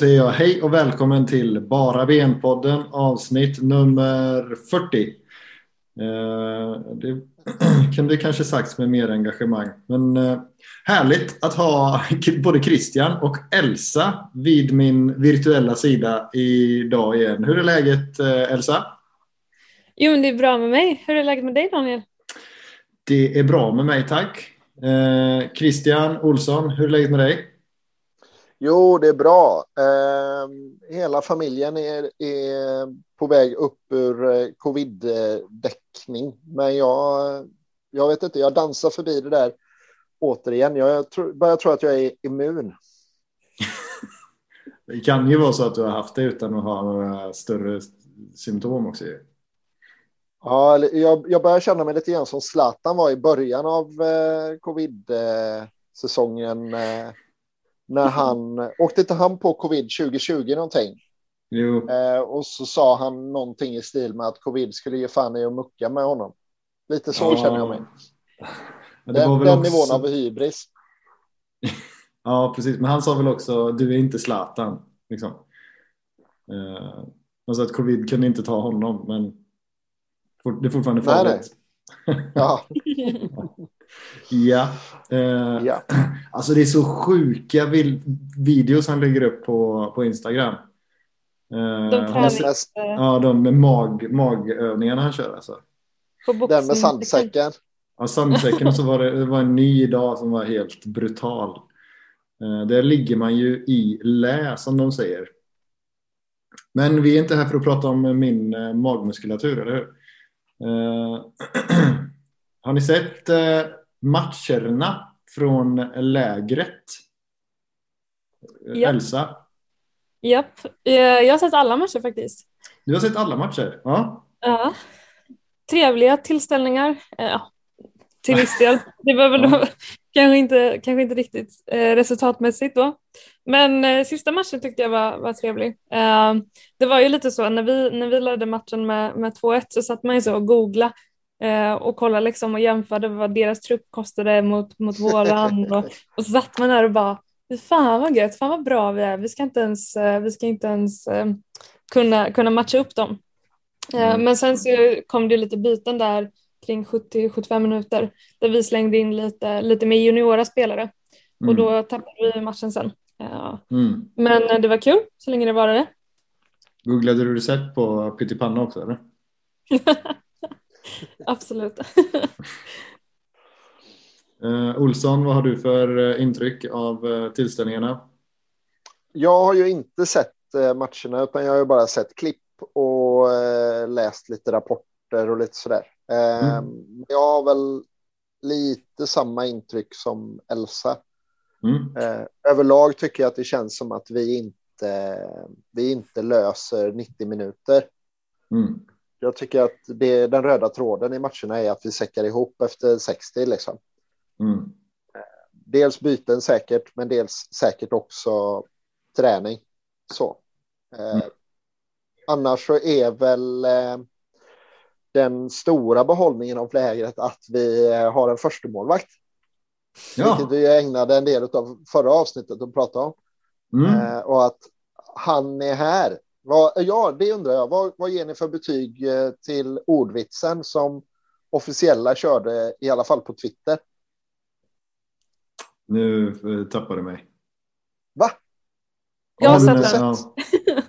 Säger jag hej och välkommen till Bara Ben-podden avsnitt nummer 40. Eh, det kunde kanske sagts med mer engagemang. Men eh, härligt att ha både Christian och Elsa vid min virtuella sida idag igen. Hur är läget eh, Elsa? Jo men det är bra med mig. Hur är läget med dig Daniel? Det är bra med mig tack. Christian Olsson, hur är läget med dig? Jo, det är bra. Eh, hela familjen är, är på väg upp ur eh, covid-däckning. Men jag, jag vet inte, jag dansar förbi det där återigen. Jag tror, börjar tro att jag är immun. det kan ju vara så att du har haft det utan att ha några större symptom också. Ja, jag, jag börjar känna mig lite grann som Zlatan var i början av eh, covid-säsongen. Eh, när han åkte inte han på covid 2020 någonting. Jo. Eh, och så sa han någonting i stil med att covid skulle ge fan i att mucka med honom. Lite så ja. känner jag mig. Den, den också... nivån av hybris. ja, precis. Men han sa väl också, du är inte Zlatan. Liksom. Eh, alltså att covid kunde inte ta honom, men det är fortfarande farligt. Ja. ja. Eh, ja. Alltså det är så sjuka videos han lägger upp på, på Instagram. Eh, de tränings... Ja, de med mag, magövningarna han kör alltså. Den med sandsäcken. Ja, sandsäcken och så var det, det var en ny idag som var helt brutal. Eh, där ligger man ju i lä som de säger. Men vi är inte här för att prata om min eh, magmuskulatur, eller hur? Eh, har ni sett eh, matcherna från lägret? Yep. Elsa? Japp, eh, jag har sett alla matcher faktiskt. Du har sett alla matcher? Ja. ja. Trevliga tillställningar. Ja, till viss del. Det var väl ja. kanske, inte, kanske inte riktigt eh, resultatmässigt då. Men eh, sista matchen tyckte jag var, var trevlig. Eh, det var ju lite så när vi, när vi ledde matchen med, med 2-1 så satt man ju så och googlade eh, och kollade liksom och jämförde vad deras trupp kostade mot, mot våran och, och så satt man där och bara fan vad gött, fan vad bra vi är, vi ska inte ens, eh, vi ska inte ens eh, kunna, kunna matcha upp dem. Eh, mm. Men sen så kom det lite byten där kring 70-75 minuter där vi slängde in lite, lite mer juniora spelare mm. och då tappade vi matchen sen. Mm. Men det var kul så länge det varade. Googlade du recept på pyttipanna också eller? Absolut. Uh, Olsson, vad har du för uh, intryck av uh, tillställningarna? Jag har ju inte sett matcherna utan jag har ju bara sett klipp och läst lite rapporter och lite sådär. Mm. Jag har väl lite samma intryck som Elsa. Mm. Överlag tycker jag att det känns som att vi inte, vi inte löser 90 minuter. Mm. Jag tycker att det, den röda tråden i matcherna är att vi säckar ihop efter 60 liksom. Mm. Dels byten säkert, men dels säkert också träning. Så. Eh, mm. Annars så är väl eh, den stora behållningen av lägret att vi eh, har en första målvakt. Ja. Vilket vi ägnade en del av förra avsnittet att prata om. Mm. Eh, och att han är här. Vad, ja, det undrar jag. Vad, vad ger ni för betyg eh, till ordvitsen som officiella körde i alla fall på Twitter? Nu eh, tappar du mig. Va? Jag har sett den. Ja.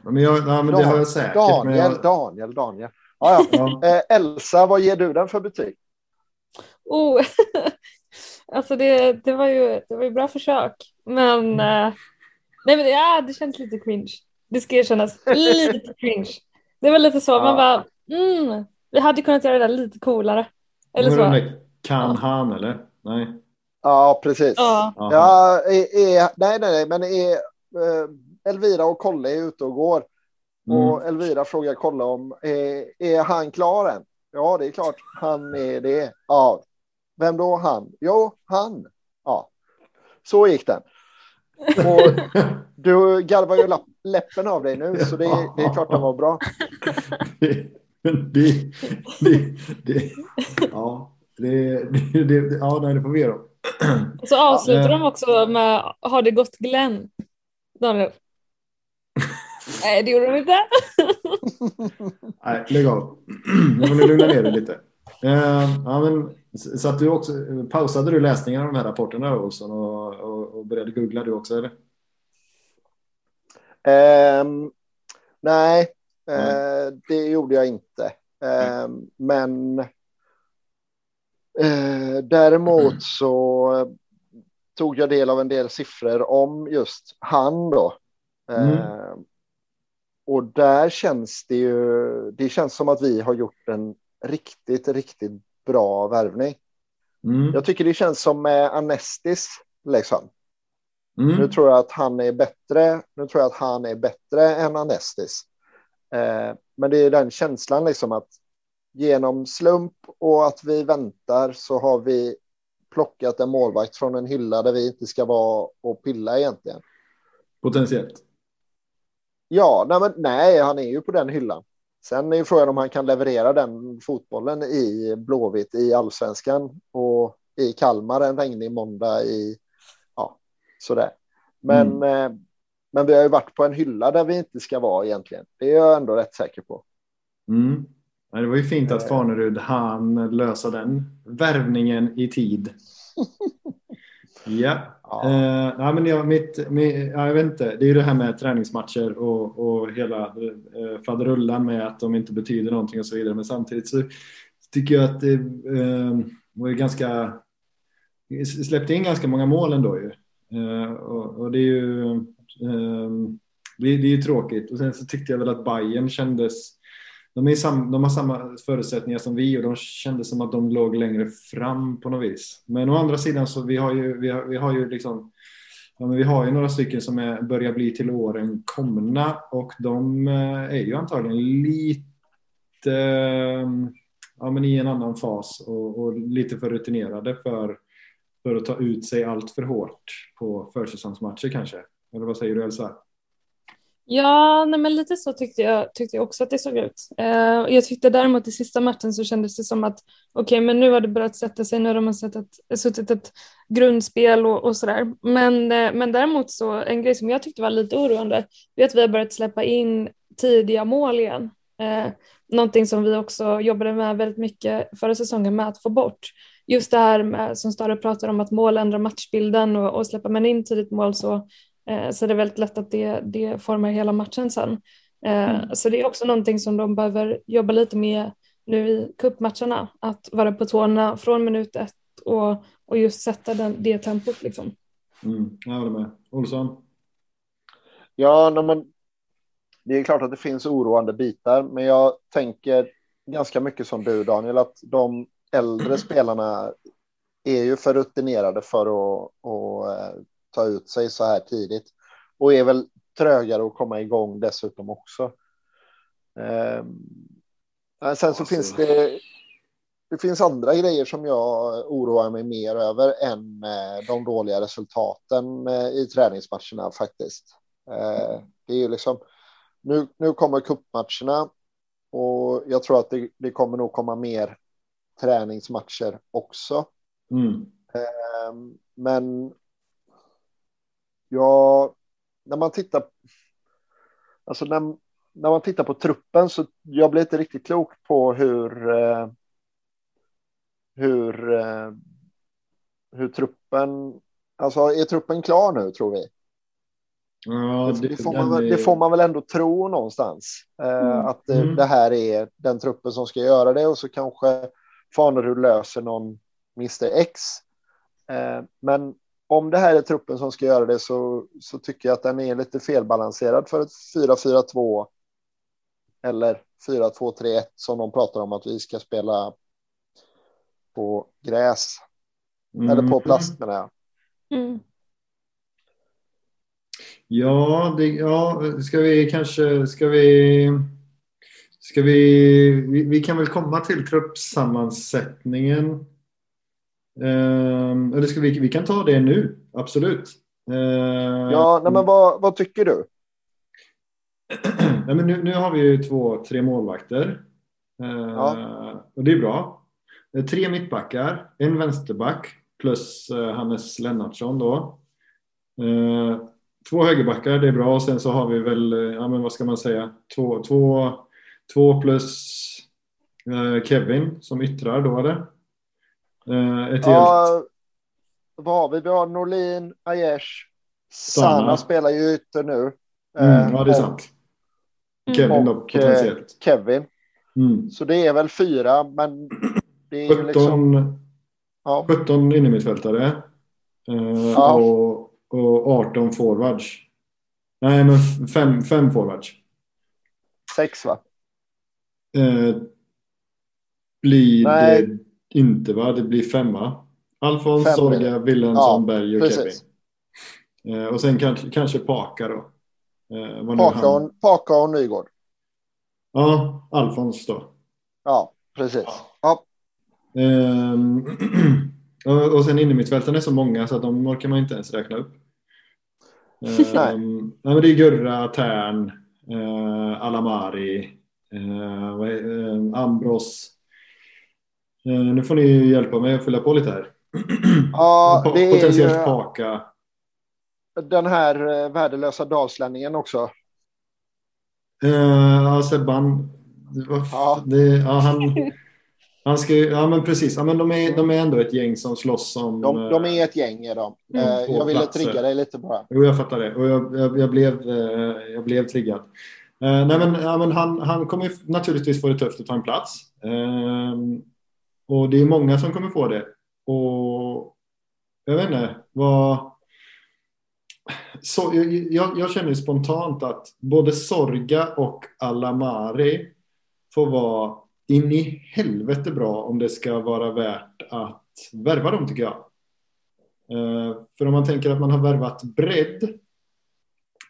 Men, jag, ja, men det har jag säkert. Daniel, jag... Daniel, Daniel. Ja, ja. Eh, Elsa, vad ger du den för betyg? Oh. alltså det, det, var ju, det var ju bra försök. Men, mm. eh, nej, men ja, det känns lite cringe. Det ska erkännas. Lite cringe. Det var lite så, man bara, mm, vi hade kunnat göra det där lite coolare. Eller så. Kan han eller? Nej. Ja, precis. Ja. ja är, är, nej, nej, nej, men är, eh, Elvira och Kolle är ute och går. Mm. Och Elvira frågar Kolle om, är, är han klar än? Ja, det är klart han är det. Ja, vem då han? Jo, han. Ja, så gick den. Och du garvar ju läppen av dig nu, så det, det är klart den var bra. Det, det, det, ja, det, det, det, ja, nej, det får vi göra. Så avslutar ja, de också med Har det gått Glenn? Daniel? Nej, det gjorde de inte. Nej, lägg av. Nu får ni lugna ner er lite. Uh, ja, men, så att du också, pausade du läsningen av de här rapporterna Olsson och, och, och började googla du också eller? Um, nej, uh, det gjorde jag inte. Uh, men uh, däremot mm. så tog jag del av en del siffror om just han då. Mm. och där känns det ju, det känns som att vi har gjort en riktigt, riktigt bra värvning. Mm. Jag tycker det känns som med Anestis, liksom. Mm. Nu tror jag att han är bättre. Nu tror jag att han är bättre än Anestis. Eh, men det är den känslan liksom att genom slump och att vi väntar så har vi plockat en målvakt från en hylla där vi inte ska vara och pilla egentligen. Potentiellt. Ja, nej, men, nej, han är ju på den hyllan. Sen är frågan om han kan leverera den fotbollen i Blåvitt i allsvenskan och i Kalmar en regnig måndag i sådär. Men, mm. eh, men vi har ju varit på en hylla där vi inte ska vara egentligen. Det är jag ändå rätt säker på. Mm. Det var ju fint att eh. Fanerud han lösa den värvningen i tid. ja. Ja. Uh, ja, men jag, mitt, mitt, ja, jag vet inte, det är ju det här med träningsmatcher och, och hela uh, faderullan med att de inte betyder någonting och så vidare. Men samtidigt så tycker jag att det uh, var ganska, släppte in ganska många mål ändå ju. Eh, och, och, det är ju ehm, det, är, det, är ju tråkigt. Och sen så tyckte jag väl att Bayern kändes de, är sam, de har samma förutsättningar som vi och de kändes som att de låg längre fram på något vis. Men å andra sidan så vi har ju, vi har, vi har ju liksom Ja, men vi har ju några stycken som är, börjar bli till åren komna och de eh, är ju antagligen lite ehm, ja, men i en annan fas och, och lite för rutinerade för, för att ta ut sig allt för hårt på försäsongsmatcher kanske. Eller vad säger du Elsa? Ja, nej, men lite så tyckte jag, tyckte jag också att det såg ut. Uh, jag tyckte däremot i sista matchen så kändes det som att okej, okay, men nu har det börjat sätta sig, nu har de sett ett, suttit ett grundspel och, och sådär. Men, uh, men däremot så en grej som jag tyckte var lite oroande är att vi har börjat släppa in tidiga mål igen. Uh, någonting som vi också jobbade med väldigt mycket förra säsongen med att få bort. Just det här med, som Stare pratar om att mål ändrar matchbilden och, och släpper man in tidigt mål så Eh, så det är väldigt lätt att det, det formar hela matchen sen. Eh, mm. Så det är också någonting som de behöver jobba lite med nu i kuppmatcherna, att vara på tårna från minut ett och, och just sätta den, det tempot. Liksom. Mm, jag håller med. Olsson? Ja, när man, det är klart att det finns oroande bitar, men jag tänker ganska mycket som du Daniel, att de äldre spelarna är ju för rutinerade för att, att eh, ta ut sig så här tidigt och är väl trögare att komma igång dessutom också. Eh, sen så finns det. Det finns andra grejer som jag oroar mig mer över än eh, de dåliga resultaten eh, i träningsmatcherna faktiskt. Eh, det är ju liksom nu. Nu kommer kuppmatcherna och jag tror att det, det kommer nog komma mer träningsmatcher också. Mm. Ehm, men Ja, när man tittar. Alltså när, när man tittar på truppen så jag blir inte riktigt klok på hur. Eh, hur. Eh, hur truppen. Alltså är truppen klar nu tror vi? Ja, det, det, får man, är... det, får man, väl ändå tro någonstans. Eh, mm. Att det, mm. det, här är den truppen som ska göra det och så kanske Fanerud löser någon Mr X. Eh, men om det här är truppen som ska göra det så, så tycker jag att den är lite felbalanserad för ett 4-4-2 eller 4-2-3-1 som de pratar om att vi ska spela på gräs. Mm. Eller på plast menar jag. Mm. Ja, det, ja, ska vi kanske, ska vi, ska vi, vi, vi kan väl komma till truppsammansättningen Eh, eller ska vi, vi kan ta det nu, absolut. Eh, ja, nej, men vad, vad tycker du? nej, men nu, nu har vi ju två, tre målvakter. Eh, ja. Och det är bra. Eh, tre mittbackar, en vänsterback plus eh, Hannes Lennartsson då. Eh, två högerbackar, det är bra. Och sen så har vi väl, ja men vad ska man säga, två, två, två plus eh, Kevin som yttrar då eller? Eh, ett ja, helt... vad har vi? Vi har Norlin, Aiesh, Sana, spelar ju ytter nu. Mm, ja, det är sant. Kevin då, potentiellt. Kevin. Mm. Så det är väl fyra, men det är 17, liksom... ja. 17 innermittfältare. Eh, ja. och, och 18 forwards. Nej, men fem, fem forwards. Sex va? Eh, blir Nej. det inte va? Det blir fem va? Alfons, fem Sorga, Wilhelmsson, ja, Berg och precis. Kevin. Eh, och sen kanske, kanske Paka då. Eh, Paka, och, Paka och Nygård. Ja, Alfons då. Ja, precis. Ja. Ehm, och sen innermittfältarna är så många så att de orkar man inte ens räkna upp. Nej. Um, nej men det är Gurra, Tern, uh, Alamari, uh, uh, Ambros. Uh, nu får ni hjälpa mig att fylla på lite här. Ja, det är Potentiellt ju Paka. Den här värdelösa dalslänningen också. Uh, ja, Sebban. Ja. Det, ja, han, han ska, ja men precis, ja, men de, är, de är ändå ett gäng som slåss om... De, de är ett gäng är de. Mm, jag ville platser. trigga dig lite bara. Jo, jag fattar det. Och jag, jag, jag blev, jag blev triggad. Eh, nej, men, ja, men han, han kommer naturligtvis få det tufft att ta en plats. Eh, och det är många som kommer få det. Och jag vet inte vad så, jag, jag, känner spontant att både Sorga och Alamari får vara in i helvete bra om det ska vara värt att värva dem tycker jag. Eh, för om man tänker att man har värvat bredd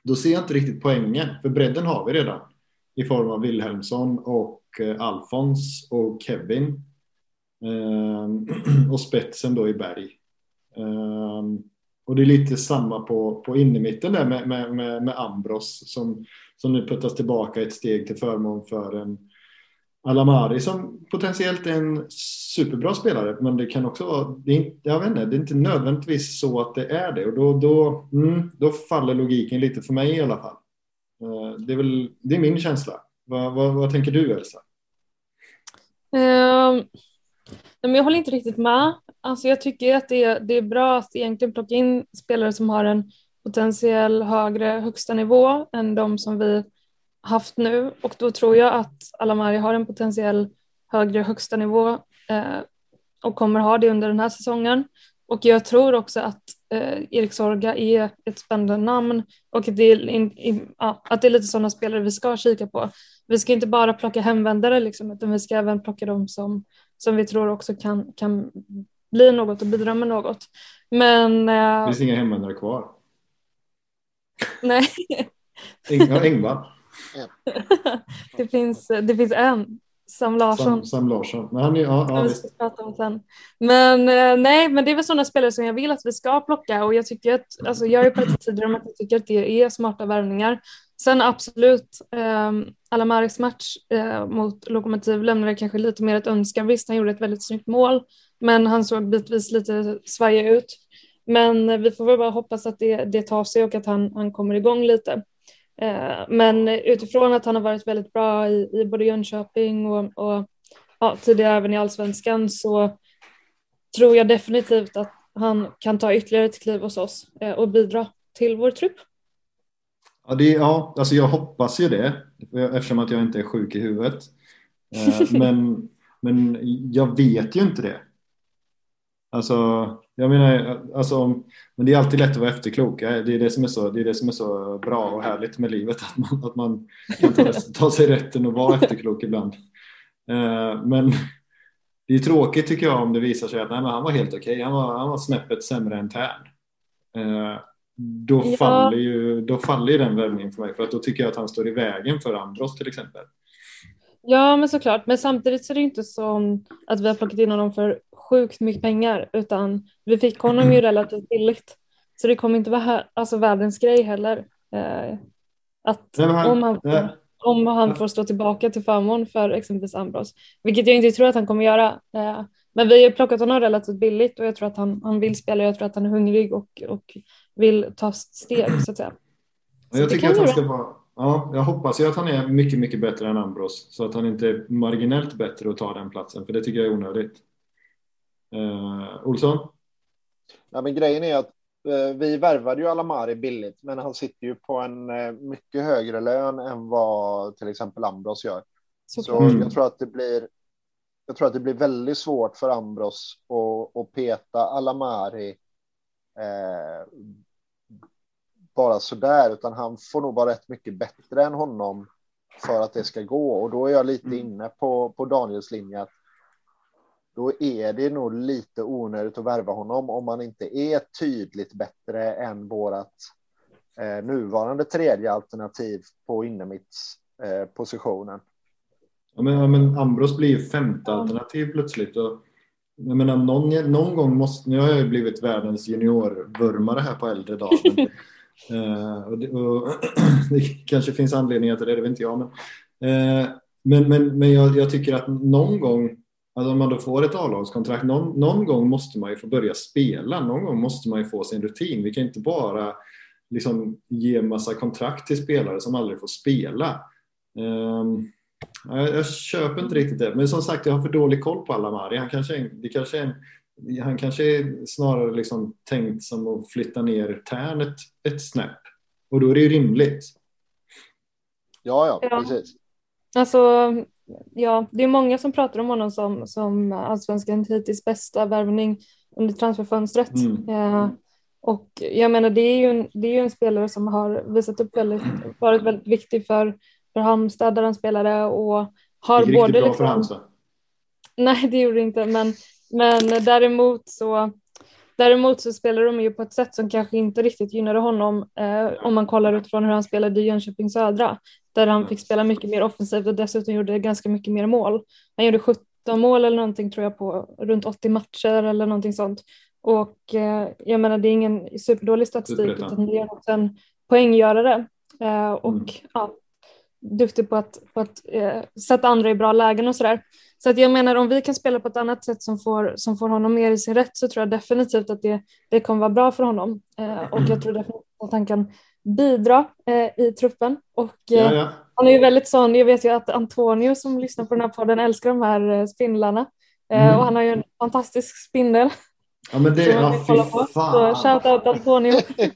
då ser jag inte riktigt poängen. För bredden har vi redan i form av Wilhelmsson och eh, Alfons och Kevin. Ehm, och spetsen då i Berg. Ehm, och det är lite samma på, på innermitten där med, med, med, med Ambros som, som nu puttas tillbaka ett steg till förmån för en Alamari som potentiellt är en superbra spelare men det kan också vara, det är, jag vet inte, det är inte nödvändigtvis så att det är det och då, då, mm, då faller logiken lite för mig i alla fall. Eh, det är, väl, det är min känsla. Vad, vad, vad tänker du Elsa? Um, jag håller inte riktigt med. Alltså jag tycker att det är, det är bra att egentligen plocka in spelare som har en potentiell högre högsta nivå än de som vi haft nu och då tror jag att Alamari har en potentiell högre högsta nivå eh, och kommer ha det under den här säsongen. Och jag tror också att eh, Erik Sorga är ett spännande namn och det, är in, in, ja, att det är lite sådana spelare vi ska kika på. Vi ska inte bara plocka hemvändare liksom, utan vi ska även plocka dem som, som vi tror också kan, kan bli något och bidra med något. Men... Eh, det finns inga hemvändare kvar. Nej. Engvall. det, finns, det finns en, Sam Larsson. Sam, Sam Larsson. Men, han är, ja, ja, vi prata om sen. men eh, nej, men det är väl sådana spelare som jag vill att vi ska plocka och jag tycker att, alltså jag har ju pratat tidigare om att jag tycker att det är smarta värvningar. Sen absolut, eh, Alamaris match eh, mot Lokomotiv lämnade kanske lite mer ett önskan. Visst, han gjorde ett väldigt snyggt mål, men han såg bitvis lite svajig ut. Men vi får väl bara hoppas att det, det tar sig och att han, han kommer igång lite. Eh, men utifrån att han har varit väldigt bra i, i både Jönköping och, och ja, tidigare även i allsvenskan så tror jag definitivt att han kan ta ytterligare ett kliv hos oss eh, och bidra till vår trupp. Ja, det, ja, alltså jag hoppas ju det eftersom att jag inte är sjuk i huvudet. Eh, men, men jag vet ju inte det. Alltså, jag menar, alltså, men det är alltid lätt att vara efterklok. Det är det som är så, det är det som är så bra och härligt med livet, att man, att man kan ta, ta sig rätten att vara efterklok ibland. Eh, men det är tråkigt tycker jag om det visar sig att nej, han var helt okej, okay. han, var, han var snäppet sämre än Tern. Eh, då, ja. faller ju, då faller ju den värvningen för mig, för att då tycker jag att han står i vägen för Andros till exempel. Ja, men såklart. Men samtidigt så är det inte så att vi har plockat in honom för sjukt mycket pengar utan vi fick honom ju relativt billigt. Så det kommer inte vara alltså, världens grej heller. Eh, att han, om, han får, om han får stå tillbaka till förmån för exempelvis Ambros, vilket jag inte tror att han kommer göra. Eh, Men vi har plockat honom relativt billigt och jag tror att han, han vill spela. Jag tror att han är hungrig och, och vill ta steg så att säga. Så jag tycker att han ska vara Ja, jag hoppas ju att han är mycket, mycket bättre än Ambros så att han inte är marginellt bättre att ta den platsen, för det tycker jag är onödigt. Uh, Olsson? Ja, men grejen är att uh, vi värvade ju Alamari billigt, men han sitter ju på en uh, mycket högre lön än vad till exempel Ambros gör. Så, så mm. jag tror att det blir. Jag tror att det blir väldigt svårt för Ambros att, att peta Alamari bara sådär, utan han får nog vara rätt mycket bättre än honom för att det ska gå. Och då är jag lite mm. inne på, på Daniels linje att då är det nog lite onödigt att värva honom om man inte är tydligt bättre än vårat eh, nuvarande tredje alternativ på innermittspositionen. Eh, ja, men, ja, men Ambros blir ju femte alternativ plötsligt. Och, jag menar, någon, någon gång måste, nu har jag ju blivit världens juniorvurmare här på äldre dagar. Uh, och det, och det, kanske finns anledningar till det, det vet inte jag. Men, uh, men, men, men jag, jag, tycker att någon gång, alltså om man då får ett A-lagskontrakt, någon, någon gång måste man ju få börja spela. Någon gång måste man ju få sin rutin. Vi kan inte bara liksom ge massa kontrakt till spelare som aldrig får spela. Uh, jag, jag köper inte riktigt det. Men som sagt, jag har för dålig koll på Alamari. Han kanske, det kanske är en han kanske är snarare liksom tänkt som att flytta ner tärn ett, ett snäpp. Och då är det ju rimligt. Ja, ja, ja. precis. Alltså, ja, det är många som pratar om honom som, som allsvenskan hittills bästa värvning under transferfönstret. Mm. Eh, och jag menar, det är, ju en, det är ju en spelare som har visat upp väldigt, varit väldigt viktig för, för Halmstad där han spelade och har det både... Bra liksom, för Halmstad. Nej, det gjorde det inte, men men däremot så, däremot så spelar de ju på ett sätt som kanske inte riktigt gynnade honom eh, om man kollar utifrån hur han spelade i Jönköping Södra där han fick spela mycket mer offensivt och dessutom gjorde ganska mycket mer mål. Han gjorde 17 mål eller någonting tror jag på runt 80 matcher eller någonting sånt. Och eh, jag menar det är ingen superdålig statistik utan det är också en poänggörare. Eh, och mm. ja, duktig på att, på att eh, sätta andra i bra lägen och sådär. Så att jag menar om vi kan spela på ett annat sätt som får, som får honom mer i sin rätt så tror jag definitivt att det, det kommer vara bra för honom. Eh, och jag tror definitivt att han kan bidra eh, i truppen. Och eh, ja, ja. han är ju väldigt sån, jag vet ju att Antonio som lyssnar på den här podden älskar de här eh, spindlarna. Eh, mm. Och han har ju en fantastisk spindel. Ja men det, ja fy fan. Så shout out Antonio.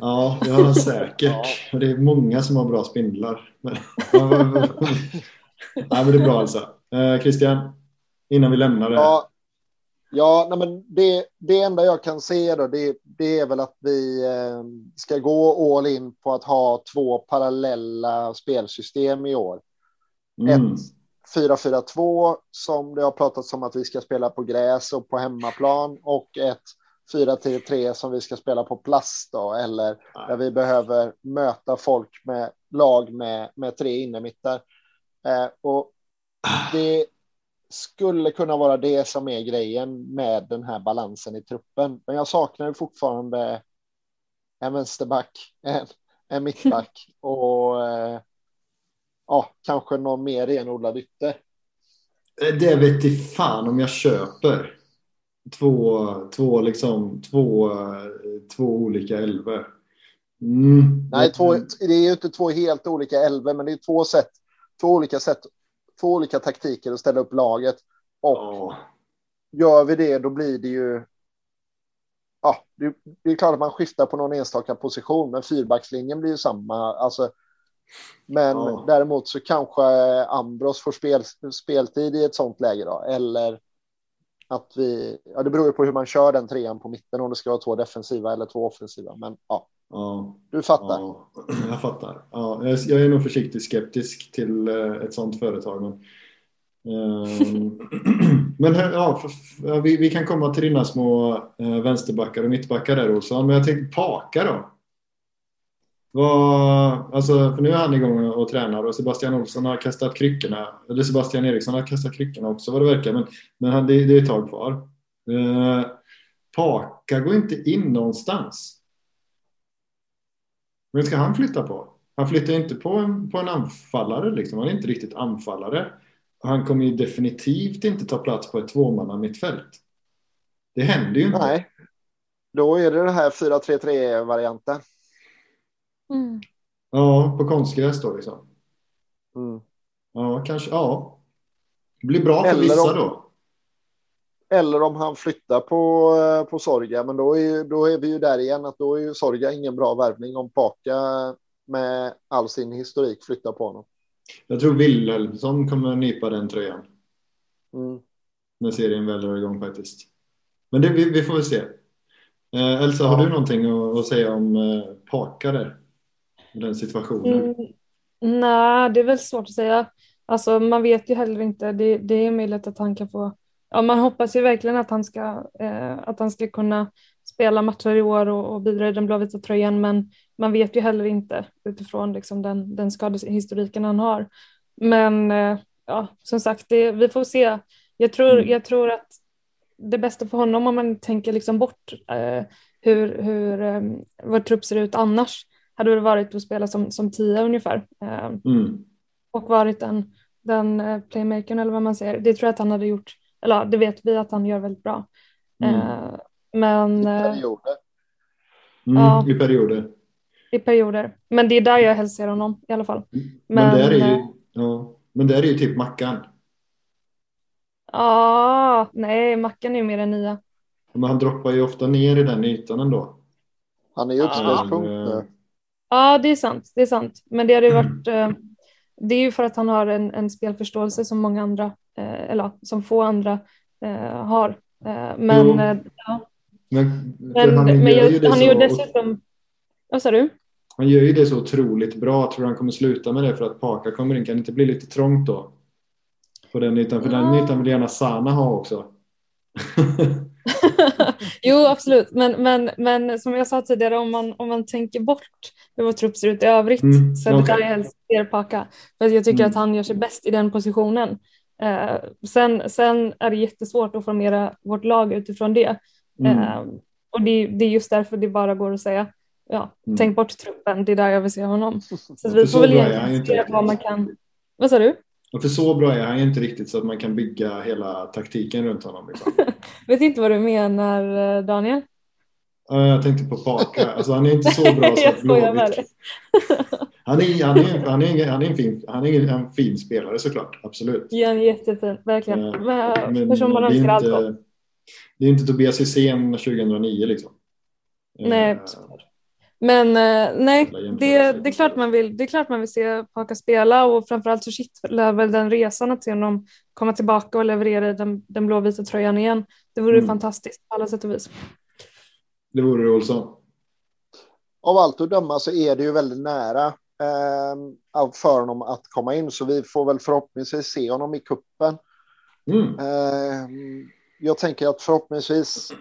Ja, det har han säkert. Ja. Det är många som har bra spindlar. Nej, men det är bra alltså. Eh, Christian, innan vi lämnar det. Ja, ja nej, men det, det enda jag kan se då, det, det är väl att vi eh, ska gå all in på att ha två parallella spelsystem i år. Mm. Ett 4-4-2 som det har pratats om att vi ska spela på gräs och på hemmaplan och ett 4-3-3 som vi ska spela på plast då, eller där vi behöver möta folk med lag med, med tre innermittar. Eh, och det skulle kunna vara det som är grejen med den här balansen i truppen. Men jag saknar fortfarande en vänsterback, en, en mittback och eh, ja, kanske någon mer renodlad ytter. Eh, det vet i fan om jag köper. Två, två, liksom, två, två olika elver. Mm. Nej, två, det är ju inte två helt olika elver, men det är två sätt två olika sätt, två olika taktiker att ställa upp laget. Och oh. gör vi det, då blir det ju. Ja, det, det, är klart att man skiftar på någon enstaka position, men fyrbackslinjen blir ju samma. Alltså, men oh. däremot så kanske Ambros får spel, speltid i ett sånt läge då, eller att vi, ja det beror ju på hur man kör den trean på mitten, om det ska vara två defensiva eller två offensiva, men ja. Ja, du fattar. Ja, jag fattar. Ja, jag är nog försiktigt skeptisk till eh, ett sådant företag. Men, um, men ja, vi, vi, kan komma till dina små uh, vänsterbackar och mittbackar där Olsson. Men jag tänkte Paka då. Vad, alltså, för nu är han igång och tränar och Sebastian Olsson har kastat kryckorna. Eller Sebastian Eriksson har kastat kryckorna också vad det verkar. Men, men han, det, det är ett tag kvar. Uh, Paka går inte in någonstans. Vem ska han flytta på? Han flyttar inte på en, på en anfallare, liksom. han är inte riktigt anfallare. han kommer ju definitivt inte ta plats på ett tvåmanna mittfält. Det händer ju inte. Nej, då är det det här 4-3-3-varianten. Mm. Ja, på konstgräs då liksom. Mm. Ja, kanske. Ja. Det blir bra för Eller vissa om- då. Eller om han flyttar på, eh, på Sorga, men då är, då är vi ju där igen att då är ju Sorga ingen bra värvning om Paka med all sin historik flyttar på honom. Jag tror Wilhelmsson kommer nypa den tröjan Mm. när serien väl drar igång faktiskt. Men det, vi, vi får väl se. Eh, Elsa, har Ja. du någonting att, att säga om eh, Paka där? Den situationen? Mm, nej, det är väl svårt att säga. Alltså, man vet ju heller inte. Det, det är möjligt att han kan få... Ja, man hoppas ju verkligen att han ska, eh, att han ska kunna spela matcher i år och, och bidra i den blåvita tröjan, men man vet ju heller inte utifrån liksom den, den skadehistoriken han har. Men eh, ja, som sagt, det, vi får se. Jag tror, Mm. jag tror att det bästa för honom om man tänker liksom bort eh, hur, hur eh, vår trupp ser ut annars hade det varit att spela som, som tia ungefär eh, Mm. och varit den, den eh, playmakern eller vad man säger. Det tror jag att han hade gjort, eller ja, det vet vi att han gör väldigt bra. Mm. Eh, men I eh, perioder. Mm, Ja. I perioder. i perioder. Men det är där jag helst ser honom i alla fall. Men, Men, där är ju, ja, men där är ju typ Mackan. Ah, nej, Mackan är ju mer än nia. Men han droppar ju ofta ner i den ytan ändå. Han är ju utspelspunkt nu. Ja, det är sant. Det är sant. Men det hade ju varit. Eh, det är ju för att han har en, en spelförståelse som många andra, eh, eller som få andra eh, har. Men Jo. ja, Men, men, han men gör ju han så, dessutom. Vad sa du? han gör ju det så otroligt bra. Tror du han kommer sluta med det för att Paka kommer in? Kan det inte bli lite trångt då? På den ytan. För den Ja. ytan vill gärna Sana ha också. jo, absolut. Men, men, men som jag sa tidigare, om man, om man tänker bort hur vår trupp ser ut i övrigt Mm, så är det där jag helst Paka. För jag tycker Mm. att han gör sig bäst i den positionen. Eh, sen, sen är det jättesvårt att formera vårt lag utifrån det. Mm. Eh, och det, det är just därför det bara går att säga ja, Mm. tänk bort truppen, det är där jag vill se honom. Så vi så får väl är egentligen vad man kan. Vad sa du? Och för så bra är han ju inte riktigt så att man kan bygga hela taktiken runt honom. Liksom. Vet inte vad du menar eh, Daniel? Ja, Jag tänkte på Paka. Alltså, han är inte så bra med Blåvitt... Han är, han, är, han, är, han, är en fin, han är en fin spelare såklart. Absolut. Ja, han är jättefin, verkligen. Ja, Men, Men person man det är önskar allt inte, gott. det är inte Tobias Hysén 2009 liksom. Nej, Eh, såklart. Men eh, nej, det, det, är klart man vill, det är klart man vill se Paka spela och framförallt så kittlar väl den resan att se honom komma tillbaka och leverera den, den blåvita tröjan igen. Det vore Mm. fantastiskt på alla sätt och vis. Det vore det Olsson. Av allt att döma så är det ju väldigt nära eh, för honom att komma in, så vi får väl förhoppningsvis se honom i kuppen. Mm. Eh, jag tänker att förhoppningsvis,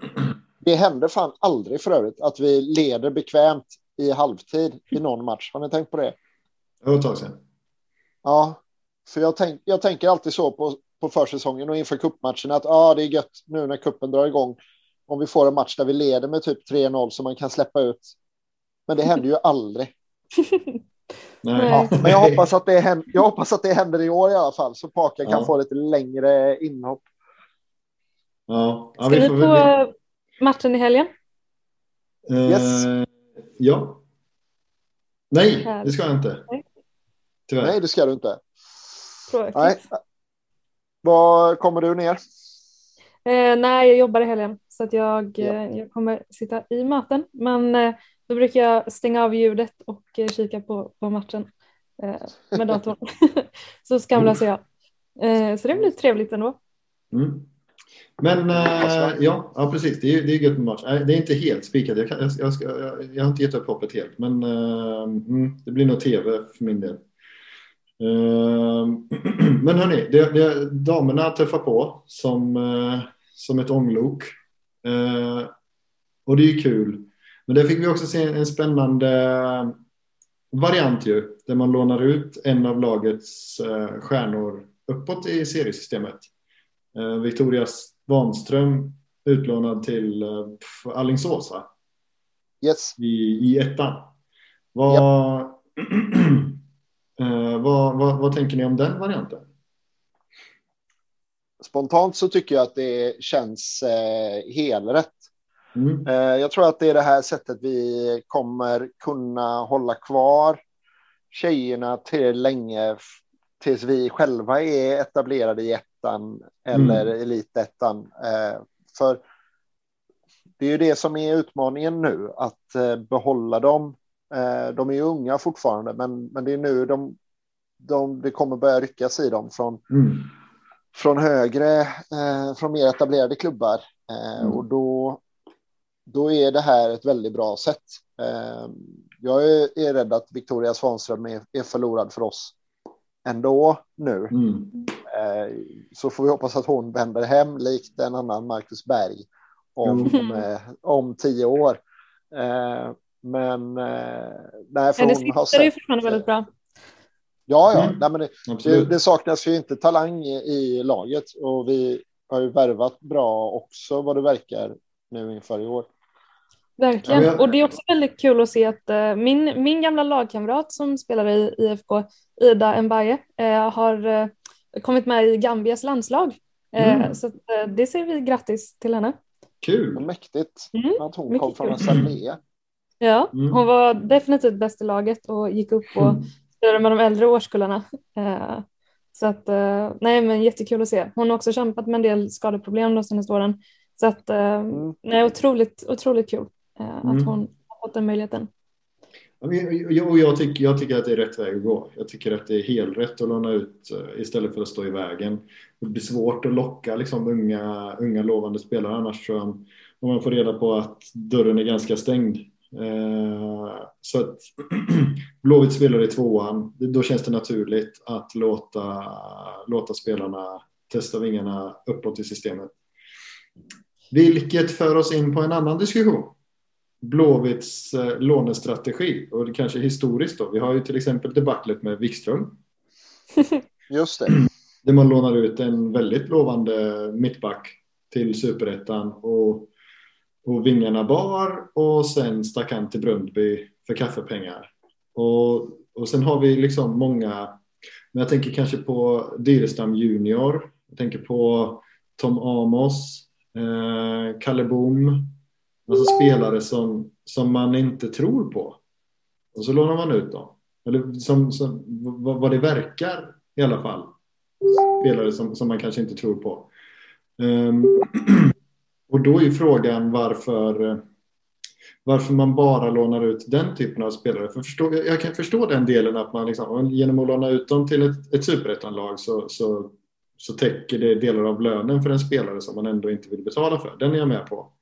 det händer fan aldrig för övrigt, att vi leder bekvämt i halvtid i någon match. Har ni tänkt på det? Det var ett tag sedan. Ja, för jag, tänk, jag tänker alltid så på, på försäsongen och inför kuppmatchen att ah, det är gött nu när kuppen drar igång. Om vi får en match där vi leder med typ 3-0 så man kan släppa ut. Men det händer ju aldrig. Nej. Nej. Men jag hoppas att det händer, jag hoppas att det händer i år i alla fall så Paka kan Ja. få lite längre inhopp. Ja, ja Ska vi får på väl... eh, matchen i helgen? Eh, Yes. Ja. Nej, det ska jag inte. Nej. Tyvärr. Nej, det ska du inte. Tråkigt. Nej. Var kommer du ner? Eh, nej, jag jobbar i helgen så att jag, Ja. eh, jag kommer sitta i möten. Men eh, då brukar jag stänga av ljudet och eh, kika på, på matchen med datorn. så skamlös är jag. Så det blir trevligt ändå. Mm. Men eh, ja, ja, precis. Det är, det är gött med match. Nej, Det är inte helt spikat. Jag, kan, jag, jag, jag, har inte gett upp hoppet helt. Men mm, det blir nog tv för min del. Eh, men hörni, det, det, damerna tuffar på som, som ett ånglok. Eh, och det är ju kul. Men där fick vi också se en spännande variant ju. Där man lånar ut en av lagets eh, stjärnor uppåt i seriesystemet. Eh, Victoria Svanström utlånad till eh, Alingsås va? Yes. I, i ettan. Vad, eh, vad, vad, vad tänker ni om den varianten? Spontant så tycker jag att det känns eh, helrätt. Mm. Eh, jag tror att det är det här sättet vi kommer kunna hålla kvar tjejerna till länge tills vi själva är etablerade i ettan eller mm. elitettan. Eh, för det är ju det som är utmaningen nu, att eh, behålla dem. Eh, de är ju unga fortfarande, men, men det är nu de, de, det kommer börja ryckas i dem från, Mm. Från högre, eh, från mer etablerade klubbar. Eh, Mm. Och då, då är det här ett väldigt bra sätt. Eh, jag är, är rädd att Victoria Svanström är, är förlorad för oss ändå nu. Mm. Eh, så får vi hoppas att hon vänder hem likt en annan Marcus Berg om, Mm. eh, om tio år. Eh, men eh, nej, för Ja, det hon har sista är ju fortfarande väldigt bra. Ja, ja, Mm. nej, men det, det, det saknas ju inte talang i, i laget och vi har ju värvat bra också vad det verkar nu inför i år. Verkligen. Och det är också väldigt kul att se att eh, min, min gamla lagkamrat som spelar i IFK, Ida Mbaye, eh, har eh, kommit med i Gambias landslag. Eh, Mm. Så eh, det säger vi grattis till henne. Kul. Mäktigt Mm, att hon mycket kom från. Azalea. Ja, Mm. hon var definitivt bäst i laget och gick upp och Spelade med de äldre årskullarna. Eh, Så att, eh, nej men jättekul att se. Hon har också kämpat med en del skadeproblem de senaste åren. Så att, eh, Mm. nej, otroligt, otroligt kul att Mm. hon har fått den möjligheten. Jag- jag tycker, jag tycker att det är rätt väg att gå. Jag tycker att det är helt rätt att låna ut istället för att stå i vägen. Det blir svårt att locka liksom, unga, unga lovande spelare annars tror jag, om man får reda på att dörren är ganska stängd. Eh, så att Blåvitt spelar i tvåan, då känns det naturligt att låta, låta spelarna testa vingarna uppåt i systemet. Vilket för oss in på en annan diskussion. Blåvitts eh, lånestrategi och det kanske historiskt då. Vi har ju till exempel debaclet med Wikström Just det. där man lånar ut en väldigt lovande mittback till superettan och, och vingarna bar och sen stack han till Brundby för kaffepengar. Och, och sen har vi liksom många, men jag tänker kanske på Dyrestam Junior, jag tänker på Tom Amos, eh, Kalle Boom, alltså spelare som, som man inte tror på. Och så lånar man ut dem. Eller som, som, vad, vad det verkar i alla fall spelare som, som man kanske inte tror på. Um, och då är ju frågan varför, varför man bara lånar ut den typen av spelare. För förstå, jag kan förstå den delen att man liksom, genom att låna ut dem till ett, ett superettanlag så, så, så täcker det delar av lönen för en spelare som man ändå inte vill betala för. Den är jag med på.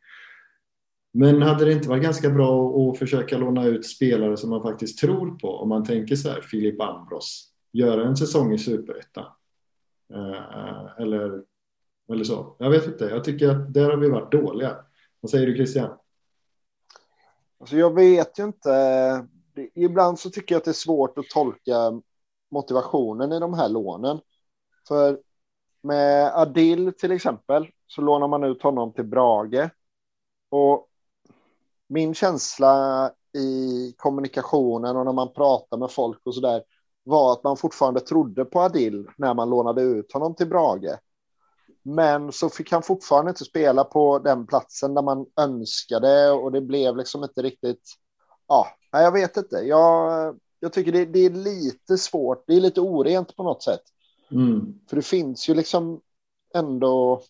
Men hade det inte varit ganska bra att försöka låna ut spelare som man faktiskt tror på? Om man tänker så här, Filip Ambros, göra en säsong i superettan. Eh, eh, eller, eller så. Jag vet inte. Jag tycker att där har vi varit dåliga. Vad säger du Christian? Alltså jag vet ju inte. Ibland så tycker jag att det är svårt att tolka motivationen i de här lånen. För med Adil till exempel så lånar man ut honom till Brage. Och min känsla i kommunikationen och när man pratar med folk och så där var att man fortfarande trodde på Adil när man lånade ut honom till Brage. Men så fick han fortfarande inte spela på den platsen där man önskade och det blev liksom inte riktigt. Ja, jag vet inte. Jag, jag tycker det, det är lite svårt. Det är lite orent på något sätt. Mm. För det finns ju liksom ändå.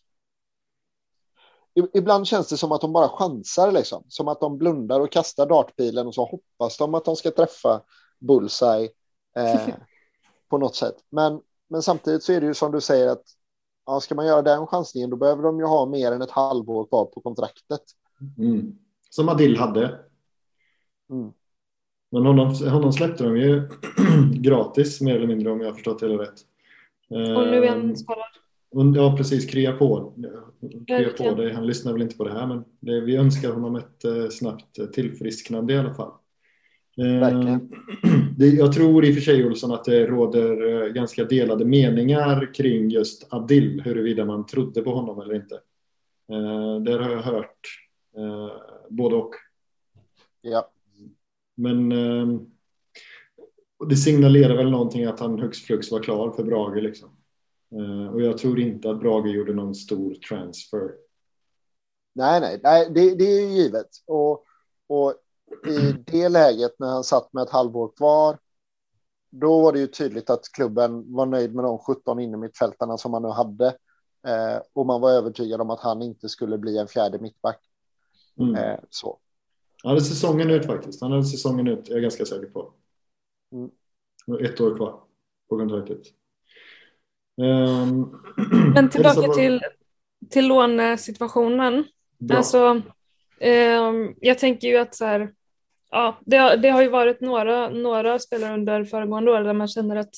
Ibland känns det som att de bara chansar liksom. Som att de blundar och kastar dartpilen och så hoppas de att de ska träffa bullseye eh, på något sätt. Men, men samtidigt så är det ju som du säger att ja, ska man göra den chansningen då behöver de ju ha mer än ett halvår kvar på kontraktet. Mm. Som Adil hade. Mm. Men honom, honom släppte de ju gratis mer eller mindre om jag har förstått det hela rätt. Och nu är Ehm, han skadad. och- Ja, precis. Krya på. Krya på dig. Han lyssnar väl inte på det här, men det, vi önskar honom ett eh, snabbt eh, tillfrisknande i alla fall. Eh, Verkligen. Det, jag tror i och för sig, Olsson, att det råder eh, ganska delade meningar kring just Adil, huruvida man trodde på honom eller inte. Eh, Där har jag hört eh, både och. Ja, Men eh, det signalerar väl någonting att han högst flux var klar för Brage liksom. Eh, och jag tror inte att Brage gjorde någon stor transfer. Nej, nej, nej det, det är ju givet. Och, och i det läget när han satt med ett halvår kvar, då var det ju tydligt att klubben var nöjd med de 17 innermittfältarna som man nu hade. Eh, och man var övertygad om att han inte skulle bli en fjärde mittback. Mm. Eh, så. Han hade säsongen ut faktiskt. Han hade säsongen ut, jag är ganska säker på. Mm. Ett år kvar på kontraktet. Um, Men tillbaka till, till lånesituationen. Alltså, um, jag tänker ju att så här, ja, det, det, har ju varit några, några spelare under föregående år där man känner att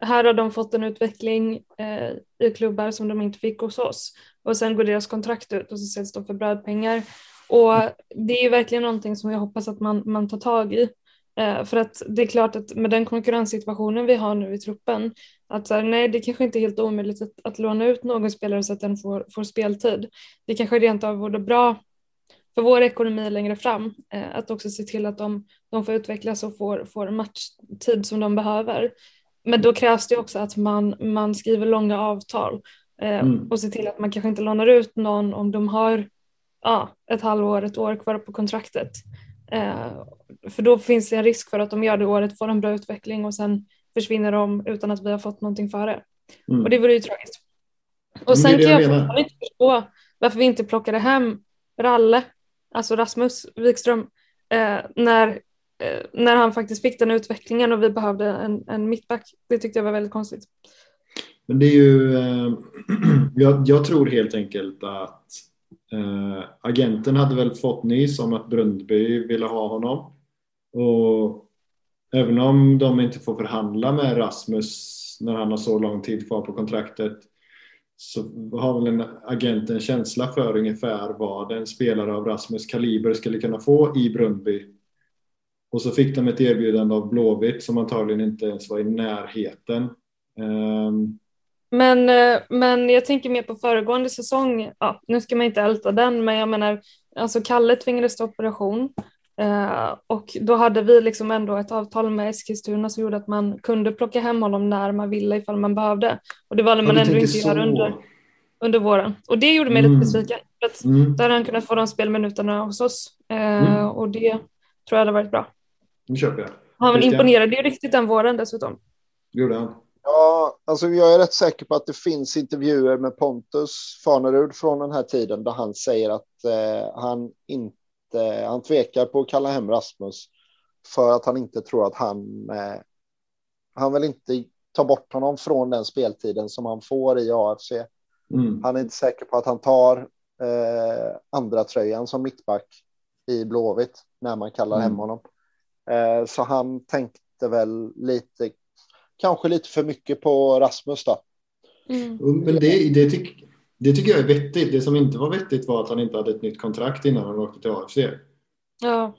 här har de fått en utveckling eh, i klubbar som de inte fick hos oss och sen går deras kontrakt ut och så säljs de för brödpengar. Och det är ju verkligen någonting som jag hoppas att man, man tar tag i. Eh, för att det är klart att med den konkurrenssituationen vi har nu i truppen, att så här, nej, det kanske inte är helt omöjligt att, att låna ut någon spelare så att den får, får speltid. Det kanske rent av vore bra för vår ekonomi längre fram, eh, att också se till att de, de får utvecklas och får, får matchtid som de behöver. Men då krävs det också att man, man skriver långa avtal eh, mm. och ser till att man kanske inte lånar ut någon om de har ja, ett halvår, ett år kvar på kontraktet. Eh, för då finns det en risk för att de gör det året, får en bra utveckling och sen försvinner de utan att vi har fått någonting före. Mm. Och det vore ju tragiskt. Och sen kan jag fortfarande inte förstå varför vi inte plockade hem Ralle, alltså Rasmus Wikström, eh, när, eh, när han faktiskt fick den utvecklingen och vi behövde en, en mittback. Det tyckte jag var väldigt konstigt. Men det är ju, eh, jag, jag, tror helt enkelt att Eh, agenten hade väl fått nys om att Brundby ville ha honom. Och även om de inte får förhandla med Rasmus när han har så lång tid kvar på kontraktet så har väl en agent en känsla för ungefär vad en spelare av Rasmus kaliber skulle kunna få i Brunnby. Och så fick de ett erbjudande av Blåvitt som antagligen inte ens var i närheten. Um, men, eh, men jag tänker mer på föregående säsong, ja, nu ska man inte älta den, men jag menar, alltså Kalle tvingades till operation eh, och då hade vi liksom ändå ett avtal med Eskilstuna som gjorde att man kunde plocka hem honom när man ville ifall man behövde. Och det valde man ändå inte göra under, under våren. Och det gjorde mig mm. lite besviken. För att mm. Där hade han kunnat få de spelminuterna hos oss eh, mm. och det tror jag hade varit bra. Nu köper jag. Han imponerade ju riktigt den våren dessutom. gjorde han. Ja, alltså jag är rätt säker på att det finns intervjuer med Pontus Farnerud från den här tiden där han säger att eh, han inte, han tvekar på att kalla hem Rasmus för att han inte tror att han, eh, han vill inte ta bort honom från den speltiden som han får i AFC. Mm. Han är inte säker på att han tar eh, andra tröjan som mittback i Blåvitt när man kallar mm. hem honom. Eh, så han tänkte väl lite kanske lite för mycket på Rasmus då. Mm. Men det, det, tyck, det tycker jag är vettigt. Det som inte var vettigt var att han inte hade ett nytt kontrakt innan han åkte till AFC. Ja.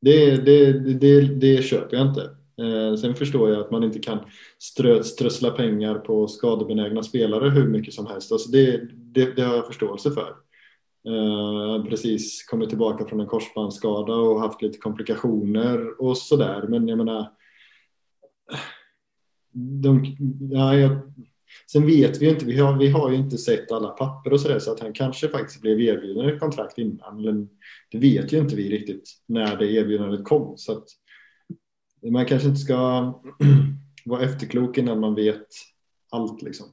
Det, det, det, det köper jag inte. Eh, sen förstår jag att man inte kan strö, strössla pengar på skadebenägna spelare hur mycket som helst. Alltså det, det, har jag förståelse för. Eh, precis kommit tillbaka från en korsbandsskada och haft lite komplikationer och sådär. Men jag menar, de, ja, jag, sen vet vi ju inte, vi har, vi har ju inte sett alla papper och sådär så att han kanske faktiskt blev erbjuden ett kontrakt innan. Men det vet ju inte vi riktigt när det erbjudandet kom. Så att man kanske inte ska vara efterklok innan man vet allt liksom.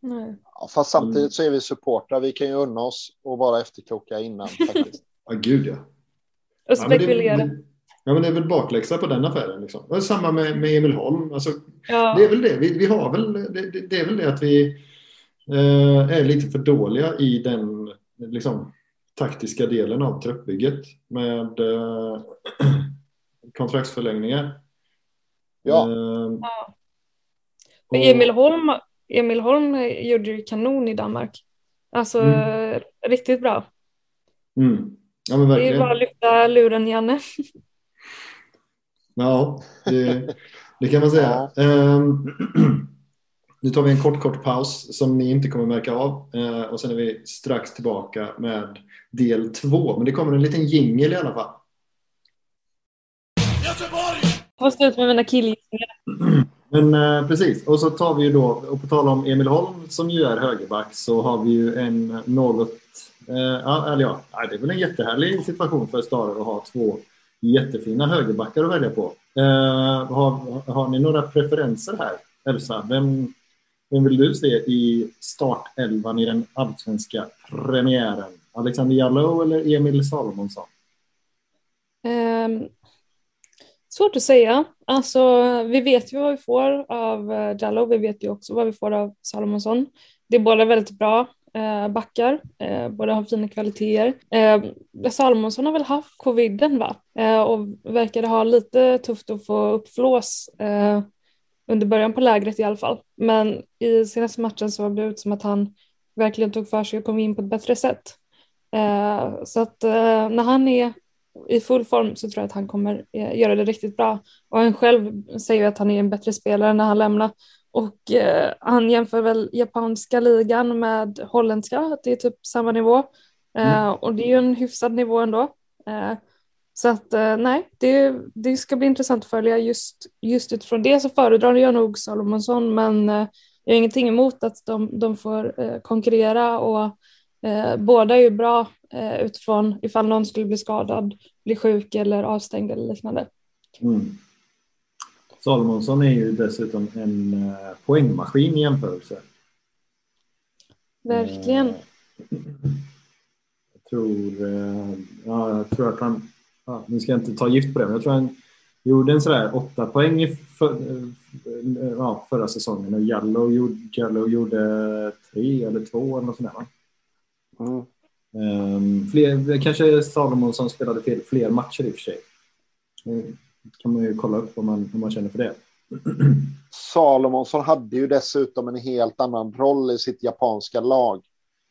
Nej. Ja, fast samtidigt så är vi supportrar. Vi kan ju unna oss att vara efterkloka innan faktiskt. ja, gud ja. Och spekulera. Ja, Ja, men det är väl bakläxa på den affären. Liksom. Samma med, med Emil Holm. Alltså, ja. Det är väl det. Vi, vi har väl, det, det, är väl det att vi eh, är lite för dåliga i den liksom, taktiska delen av truppbygget med eh, kontraktsförlängningar. Ja. Eh, ja. Och, Emil, Holm, Emil Holm gjorde ju kanon i Danmark. Alltså mm. riktigt bra. Mm. Ja, men verkligen. Det är bara att lyfta luren, Janne. Ja, det, det kan man säga. Ja. Um, nu tar vi en kort, kort paus som ni inte kommer märka av uh, och sen är vi strax tillbaka med del två. Men det kommer en liten jingel i alla fall. Jag var slut med mina killgissningar. Men eh, precis, och så tar vi ju då, och på tal om Emil Holm som ju är högerback så har vi ju en något, eh, ja, eller ja, det är väl en jättehärlig situation för Stare att ha två jättefina högerbackar att välja på. Eh, har, har ni några preferenser här? Elsa, vem, vem vill du se i startelvan i den allsvenska premiären? Alexander Jallow eller Emil Salomonsson? Um, svårt att säga. Alltså, vi vet ju vad vi får av eh, Jallow, vi vet ju också vad vi får av Salomonsson. Det är båda väldigt bra eh, backar, eh, båda har fina kvaliteter. Eh, Salomonsson har väl haft coviden va? Eh, och verkade ha lite tufft att få upp flås eh, under början på lägret i alla fall. Men i senaste matchen såg det ut som att han verkligen tog för sig och kom in på ett bättre sätt. Eh, så att eh, när han är i full form så tror jag att han kommer eh, göra det riktigt bra. Och han själv säger att han är en bättre spelare när han lämnar. Och eh, han jämför väl japanska ligan med holländska, att det är typ samma nivå. Eh, mm. Och det är ju en hyfsad nivå ändå. Eh, så att eh, nej, det, det ska bli intressant att följa just, just utifrån det så föredrar jag nog Salomonsson men eh, jag har ingenting emot att de, de får eh, konkurrera och båda är ju bra utifrån ifall någon skulle bli skadad, bli sjuk eller avstängd eller liknande. Mm. Salomonsson är ju dessutom en uh, poängmaskin i jämförelse. Verkligen. Uh, jag tror, uh, ja, jag tror att han, ja, nu ska jag inte ta gift på det, men jag tror han gjorde en sådär åtta poäng för, ja, förra säsongen och Jallow gjorde, Jallow gjorde tre eller två eller något sånt där. Mm. Um, fler, kanske Salomonsson spelade fler, fler matcher i och för sig kan man ju kolla upp om man, om man känner för det. Salomonsson hade ju dessutom en helt annan roll i sitt japanska lag.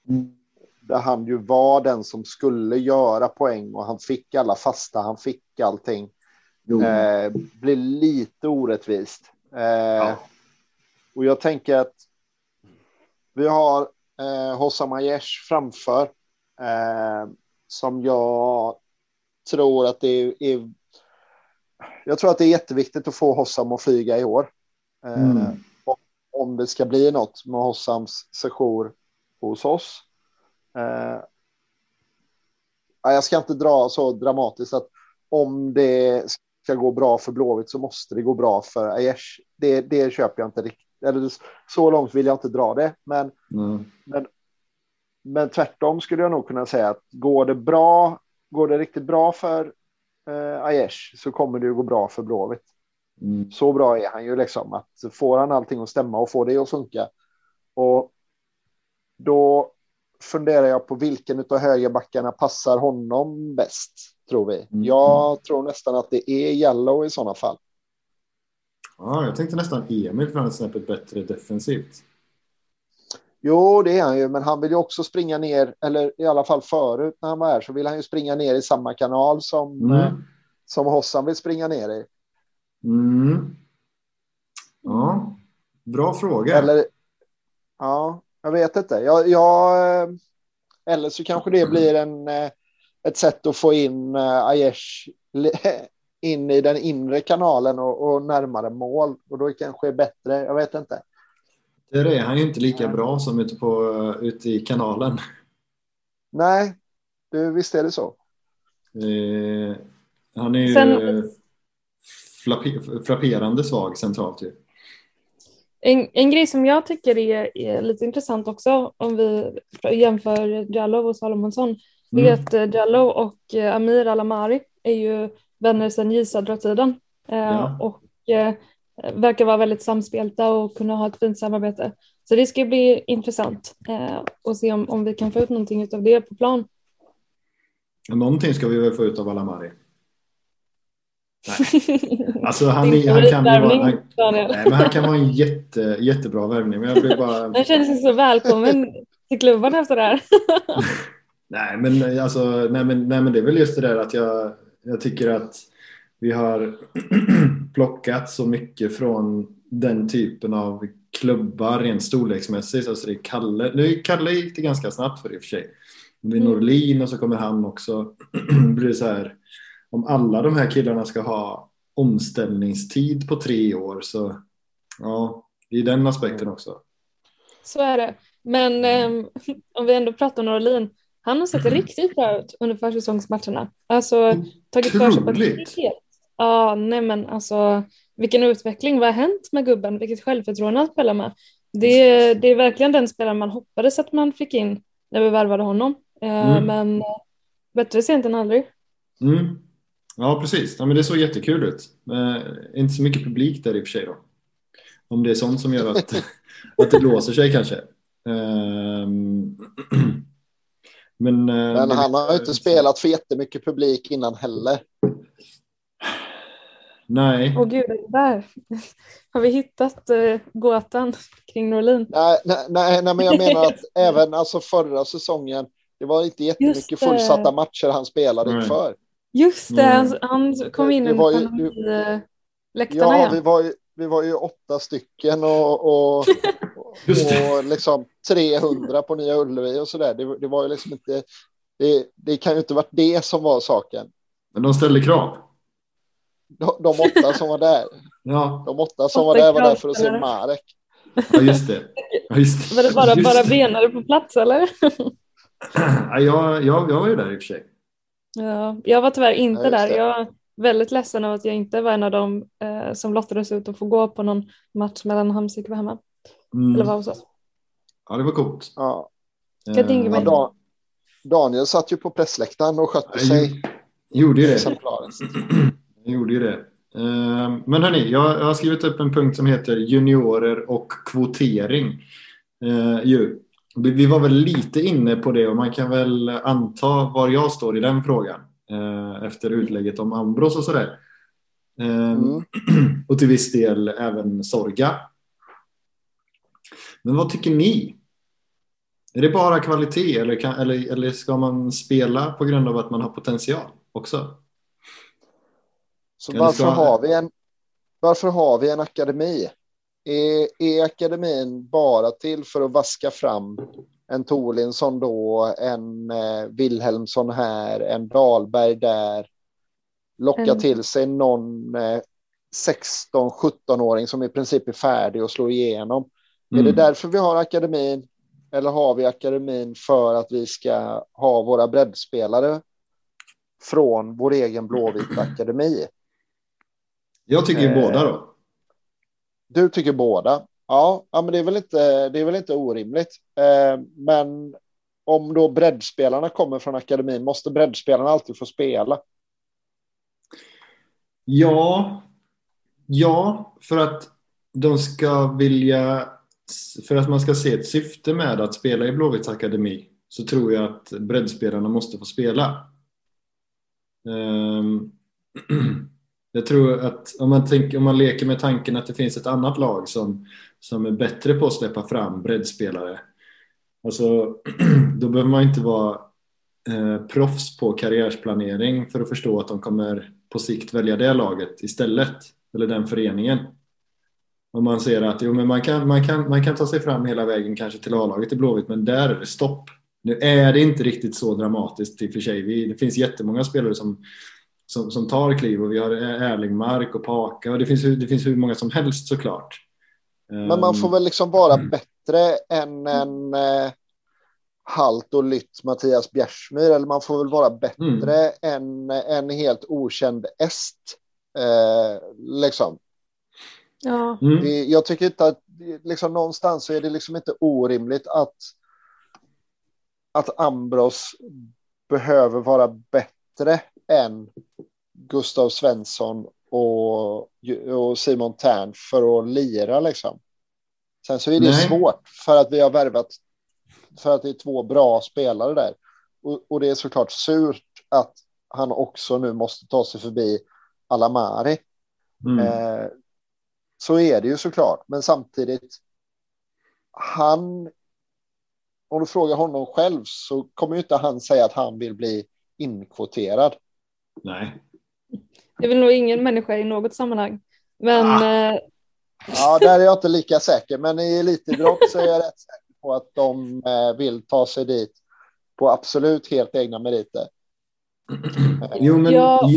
Mm. Där han ju var den som skulle göra poäng och han fick alla fasta, han fick allting. Eh, blir lite orättvist. Eh, ja. Och jag tänker att vi har eh, Hossam Aiesh framför eh, som jag tror att det är, är jag tror att det är jätteviktigt att få Hossam att flyga i år. Eh, mm. Eh, om det ska bli något med Hossams sejour hos oss. Eh, jag ska inte dra så dramatiskt att om det ska gå bra för Blåvitt så måste det gå bra för Aiesh. Det, det köper jag inte riktigt. Eller så långt vill jag inte dra det. Men, mm. men, men tvärtom skulle jag nog kunna säga att går det bra, går det riktigt bra för eh, Aiesh så kommer det ju gå bra för Blåvitt. Mm. Så bra är han ju liksom att får han allting att stämma och får det att funka. Och då funderar jag på vilken av högerbackarna passar honom bäst, tror vi. Mm. Jag tror nästan att det är Yellow i sådana fall. Ja, jag tänkte nästan Emil för han är snäppet bättre defensivt. Jo, det är han ju, men han vill ju också springa ner, eller i alla fall förut när han var här, så vill han ju springa ner i samma kanal som, mm. eh, som Hossan vill springa ner i. Mm. Ja, bra fråga. Eller, ja, jag vet inte. Jag, jag, eh, eller så kanske det blir en, eh, ett sätt att få in Aiesh in i den inre kanalen och, och närmare mål. Och då kanske är bättre, jag vet inte. Där är han ju inte lika bra som ute, på, ute i kanalen. Nej, det, visst är det så. Eh, han är ju Sen, frapperande svag centralt ju. En, en grej som jag tycker är, är, lite intressant också om vi jämför Jallow och Salomonsson mm. är att eh, Jallow och eh, Amir Alamari är ju vänner sedan J tiden eh, ja. och verkar vara väldigt samspelta och kunna ha ett fint samarbete. Så det ska bli intressant eh, att se om, om vi kan få ut någonting av det på plan. Någonting ska vi väl få ut av Alamari. Nej. Alltså han, han, kan vara, han, nej, men han kan vara en jätte, jättebra värvning. Men jag blir bara... Han känner sig så välkommen till klubban efter det här. nej, men, alltså, nej, men, nej, men det är väl just det där att jag, jag tycker att vi har plockat så mycket från den typen av klubbar rent storleksmässigt. Alltså det är Kalle. Nu Kalle gick det ganska snabbt för i och för sig. Det är mm. Norlin och så kommer han också. blir det så här, om alla de här killarna ska ha omställningstid på tre år så Ja, i den aspekten också. Så är det. Men eh, om vi ändå pratar om Norlin, han har sett riktigt bra ut under försäsongsmatcherna. Alltså tagit för sig på ett Ja, nej men alltså vilken utveckling, vad har hänt med gubben, vilket självförtroende han spelar med. Det, är- det är verkligen den spelaren man hoppades att man fick in när vi värvade honom. Eh, Mm. Men eh, bättre sent än aldrig. Mm. Ja, precis. Ja, men det såg jättekul ut. Eh, inte så mycket publik där i och för sig då. Om det är sånt som gör att, att det blåser sig kanske. Ehm, men, eh, Men han har ju inte spelat för jättemycket publik innan heller. Nej. Åh gud, där har vi hittat eh, gåtan kring Norlin. Nej, nej, nej, nej men jag menar att även alltså förra säsongen, det var inte jättemycket fullsatta matcher han spelade Nej. inför. Just det, Mm. han, han kom in ju- pandemiläktarna Ja, ja. vi var ju, vi var ju åtta stycken och, och, det. och liksom 300 på Nya Ullevi och sådär. Det, det var ju liksom inte, det, det kan ju inte varit det som var saken. Men de ställde krav. De, de åtta som var där, Ja, de åtta som var där var där för att se. Marek. ja just det. Ja, just det. Var det bara, bara benare på plats eller? Ja, jag, jag, jag var ju där i och för sig. Ja, jag var tyvärr inte Ja, där. Jag är väldigt ledsen av att jag inte var en av dem eh, som lottades ut och få gå på någon match mellan Hamsik och hemma. Mm. Eller var hos oss. Ja, det var coolt. Ja. Jag tänka Ja, mig. Dan, Daniel satt ju på pressläktaren och skötte Jag sig gjorde ju det. exemplariskt. Jag gjorde ju det. Eh, Men hörni, jag har skrivit upp en punkt som heter juniorer och kvotering. Eh, ju. Vi var väl lite inne på det och man kan väl anta var jag står i den frågan eh, efter utlägget om Ambros och sådär. Eh, Mm. Och till viss del även Sorga. Men vad tycker ni? Är det bara kvalitet eller, kan, eller, eller ska man spela på grund av att man har potential också? Så varför, ska- har vi en, varför har vi en akademi? Är, är akademin bara till för att vaska fram en Tolinsson då, en eh, Wilhelmsson här, en Dahlberg där, locka En- till sig någon eh, 16-17-åring som i princip är färdig och slår igenom? Är det Mm. därför vi har akademin? Eller har vi akademin för att vi ska ha våra breddspelare från vår egen blåvita akademi? Jag tycker Eh, båda då. Du tycker båda. Ja, ja men det är väl inte, det är väl inte orimligt. Eh, men om då breddspelarna kommer från akademin, måste breddspelarna alltid få spela? Ja, ja, för att de ska vilja, för att man ska se ett syfte med att spela i Blåvitts akademi så tror jag att breddspelarna måste få spela. Ehm, Jag tror att om man, tänker, om man leker med tanken att det finns ett annat lag som, som är bättre på att släppa fram breddspelare. Alltså, då behöver man inte vara eh, proffs på karriärsplanering för att förstå att de kommer på sikt välja det laget istället, eller den föreningen. Om man ser att jo, men man, kan, man, kan, man kan ta sig fram hela vägen kanske till A-laget i Blåvitt, men där är det stopp. Nu är det inte riktigt så dramatiskt i och för sig. Vi, det finns jättemånga spelare som, som, som tar kliv och vi har Erlingmark och Paka och det finns, det finns hur många som helst såklart. Men man får väl liksom vara Mm. bättre än en eh, halt och lytt Mattias Bjärsmyr. Eller man får väl vara bättre än en helt okänd est. Eh, liksom. Ja, Mm. Det- Jag tycker inte att liksom, någonstans så är det liksom inte orimligt att att Ambros behöver vara bättre än Gustav Svensson och, och Simon Tern för att lira liksom. Sen så är det Nej. svårt för att vi har värvat för att det är två bra spelare där. Och, och det är såklart surt att han också nu måste ta sig förbi Alamari. Mm. Eh, så är det ju såklart, men samtidigt. Han. Om du frågar honom själv så kommer ju inte han säga att han vill bli inkvoterad. Nej. det vill nog ingen människa i något sammanhang. Men Ah. eh, Ja, där är jag inte lika säker, men i elitidrott så är jag rätt säker på att de eh, vill ta sig dit på absolut helt egna meriter. Jo men, Ja.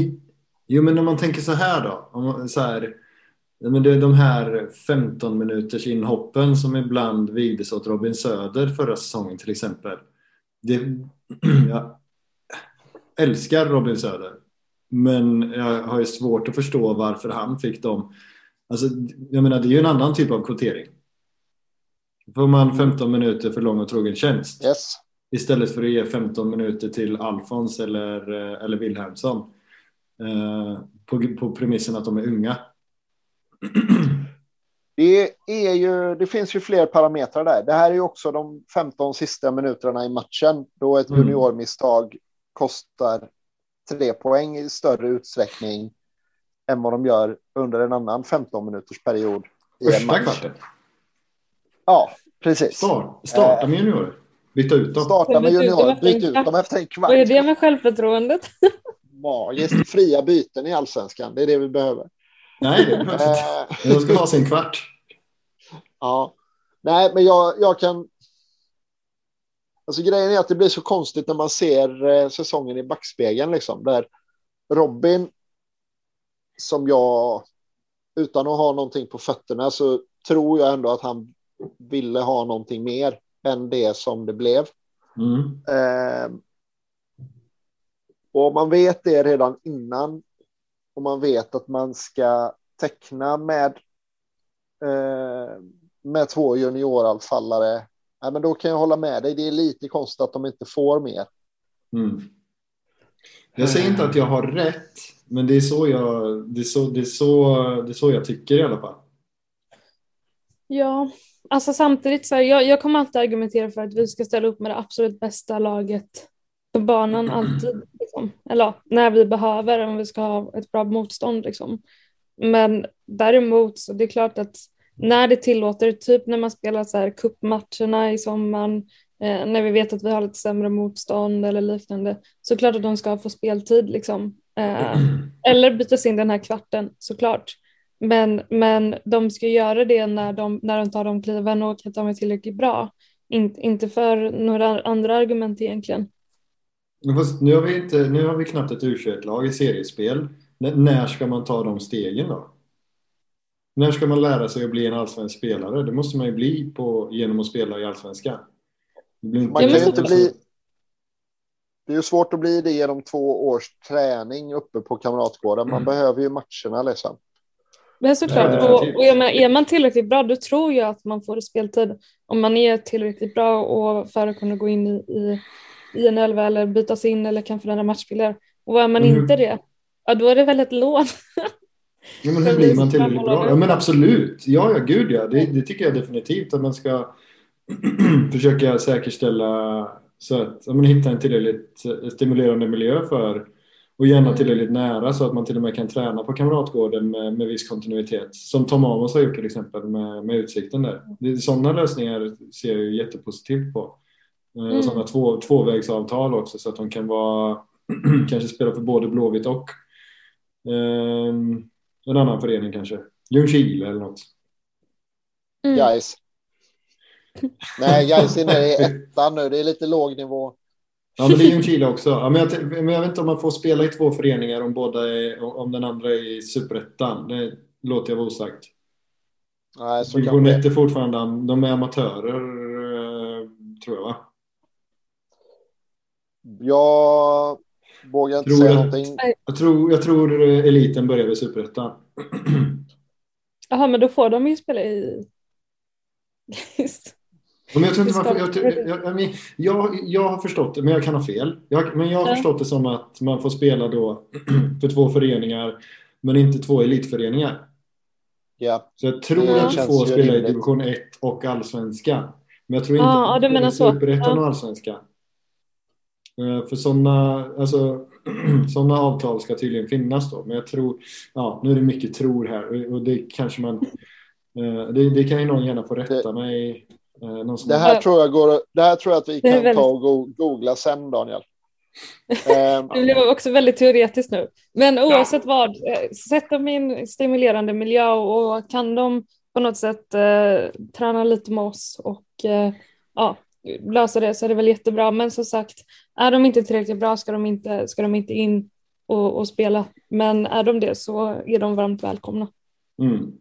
jo, men om man tänker så här då. Om man, så här Men det är de här 15 minuters inhoppen som ibland vigdes åt Robin Söder förra säsongen till exempel. Det, jag älskar Robin Söder. Men jag har ju svårt att förstå varför han fick dem. Alltså, jag menar, det är ju en annan typ av kvotering. Får man 15 minuter för lång och trogen tjänst. Yes. Istället för att ge 15 minuter till Alfons eller, eller Wilhelmsson. Eh, på, på premissen att de är unga. Det, är ju, det finns ju fler parametrar där. Det här är ju också de 15 sista minuterna i matchen då ett Mm. juniormisstag kostar tre poäng i större utsträckning än vad de gör under en annan 15 minuters period i en Första match. kvarten. Ja, precis. Start, starta med juniorer. Byta ut dem. Starta med Byt ut dem juniorer, byt ut kvart. dem efter en kvart. Vad är det med självförtroendet? Magiskt fria byten i allsvenskan, det är det vi behöver. Nej, det behövs inte. Eh, De ska ha sin kvart. Ja, nej, men jag, jag kan. Alltså grejen är att det blir så konstigt när man ser eh, säsongen i backspegeln liksom där Robin. Som jag utan att ha någonting på fötterna så tror jag ändå att han ville ha någonting mer än det som det blev. Mm. Eh, och man vet det redan innan. Och man vet att man ska teckna med. Eh, med två junioranfallare. Ja, men då kan jag hålla med dig. Det är lite konstigt att de inte får mer. Mm. Jag säger inte att jag har rätt, men det är så jag, det är så, det är så, det är så jag tycker i alla fall. Ja, alltså samtidigt så här, jag, jag kommer alltid argumentera för att vi ska ställa upp med det absolut bästa laget på banan alltid. Liksom. Eller ja, när vi behöver, om vi ska ha ett bra motstånd. Liksom. Men däremot så det är klart att när det tillåter, typ när man spelar så här cupmatcherna i sommaren, eh, när vi vet att vi har lite sämre motstånd eller liknande, så klart att de ska få speltid. Liksom. Eh, eller bytas in den här kvarten såklart. Men, men de ska göra det när de, när de tar de kliven och att de är tillräckligt bra. In, inte för några andra argument egentligen. Fast Nu har vi, inte, nu har vi knappt ett U21-lag i seriespel. N- när ska man ta de stegen då? När ska man lära sig att bli en allsvensk spelare? Det måste man ju bli på, genom att spela i allsvenskan. Det blir inte Man Ja, kan men ju så- inte bli. Det är ju svårt att bli det genom två års träning uppe på Kamratgården. Man behöver ju matcherna liksom. Men såklart, och, och menar, är man tillräckligt bra då tror jag att man får speltid. Om man är tillräckligt bra och för att kunna gå in i, i, i en elva eller bytas in eller kan förändra matchbilder. Och är man Mm. inte det, ja då är det väl ett lån. Ja, men hur blir man tillräckligt bra? Ja, men absolut. Ja, ja, gud ja. Det, det tycker jag definitivt att man ska försöka säkerställa så att ja, men hitta en tillräckligt stimulerande miljö för och gärna Mm. tillräckligt nära så att man till och med kan träna på Kamratgården med, med viss kontinuitet. Som Tom Amos har gjort till exempel med, med Utsikten där. Det, sådana lösningar ser jag ju jättepositivt på. Eh, Mm. Sådana två, tvåvägsavtal också så att de kan vara kanske spela för både Blåvitt och ehm, en annan förening kanske. Ljungskile eller något. Mm. Guys. Nej, Guys är nere i ettan nu. Det är lite låg nivå. Ja, men det är Ljungskile också. Ja, men, jag, men jag vet inte om man får spela i två föreningar om, båda är, om den andra är i superettan. Det låter jag vara osagt. Nej, så kan 1 är fortfarande de är amatörer, eh, tror jag va? Jag vågar inte Tror säga jag. någonting. Jag tror, jag tror eliten börjar vid superettan. Jaha, men då får de ju spela i... Men jag, tror inte har förstått det, men jag kan ha fel. Jag, men jag har Ja. förstått det som att man får spela då för två föreningar, men inte två elitföreningar. Ja, Så jag tror att du känns får ju spela i division 1 och allsvenskan. Men jag tror inte Ja, ja, du att menar superettan och allsvenskan. Eh, För sådana alltså, såna avtal ska tydligen finnas då. Men jag tror, ja nu är det mycket tror här och- det kanske man, eh, det, det kan ju någon gärna få rätta mig. eh, det här tror jag går. Det här tror jag att vi kan väldigt- ta och go- googla sen, Daniel. Ehm, Det blev också väldigt teoretiskt nu. Men oavsett vad, eh, sätt dem i en stimulerande miljö och kan de på något sätt eh, träna lite med oss och eh, ja, lösa det så är det väl jättebra. Men som sagt, är de inte tillräckligt bra ska de inte, ska de inte in och, och spela. Men är de det så är de varmt välkomna. Mm.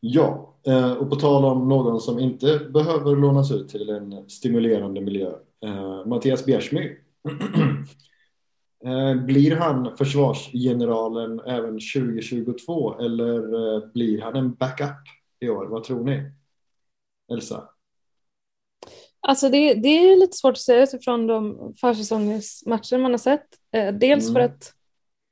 Ja, eh, och på tal om någon som inte behöver lånas ut till en stimulerande miljö. Eh, Mattias Bjärsmyr. Eh, blir han försvarsgeneralen även 2022 eller blir han en backup i år? Vad tror ni? Elsa? Alltså det, det är lite svårt att säga utifrån de försäsongsmatcher man har sett. Dels mm. för att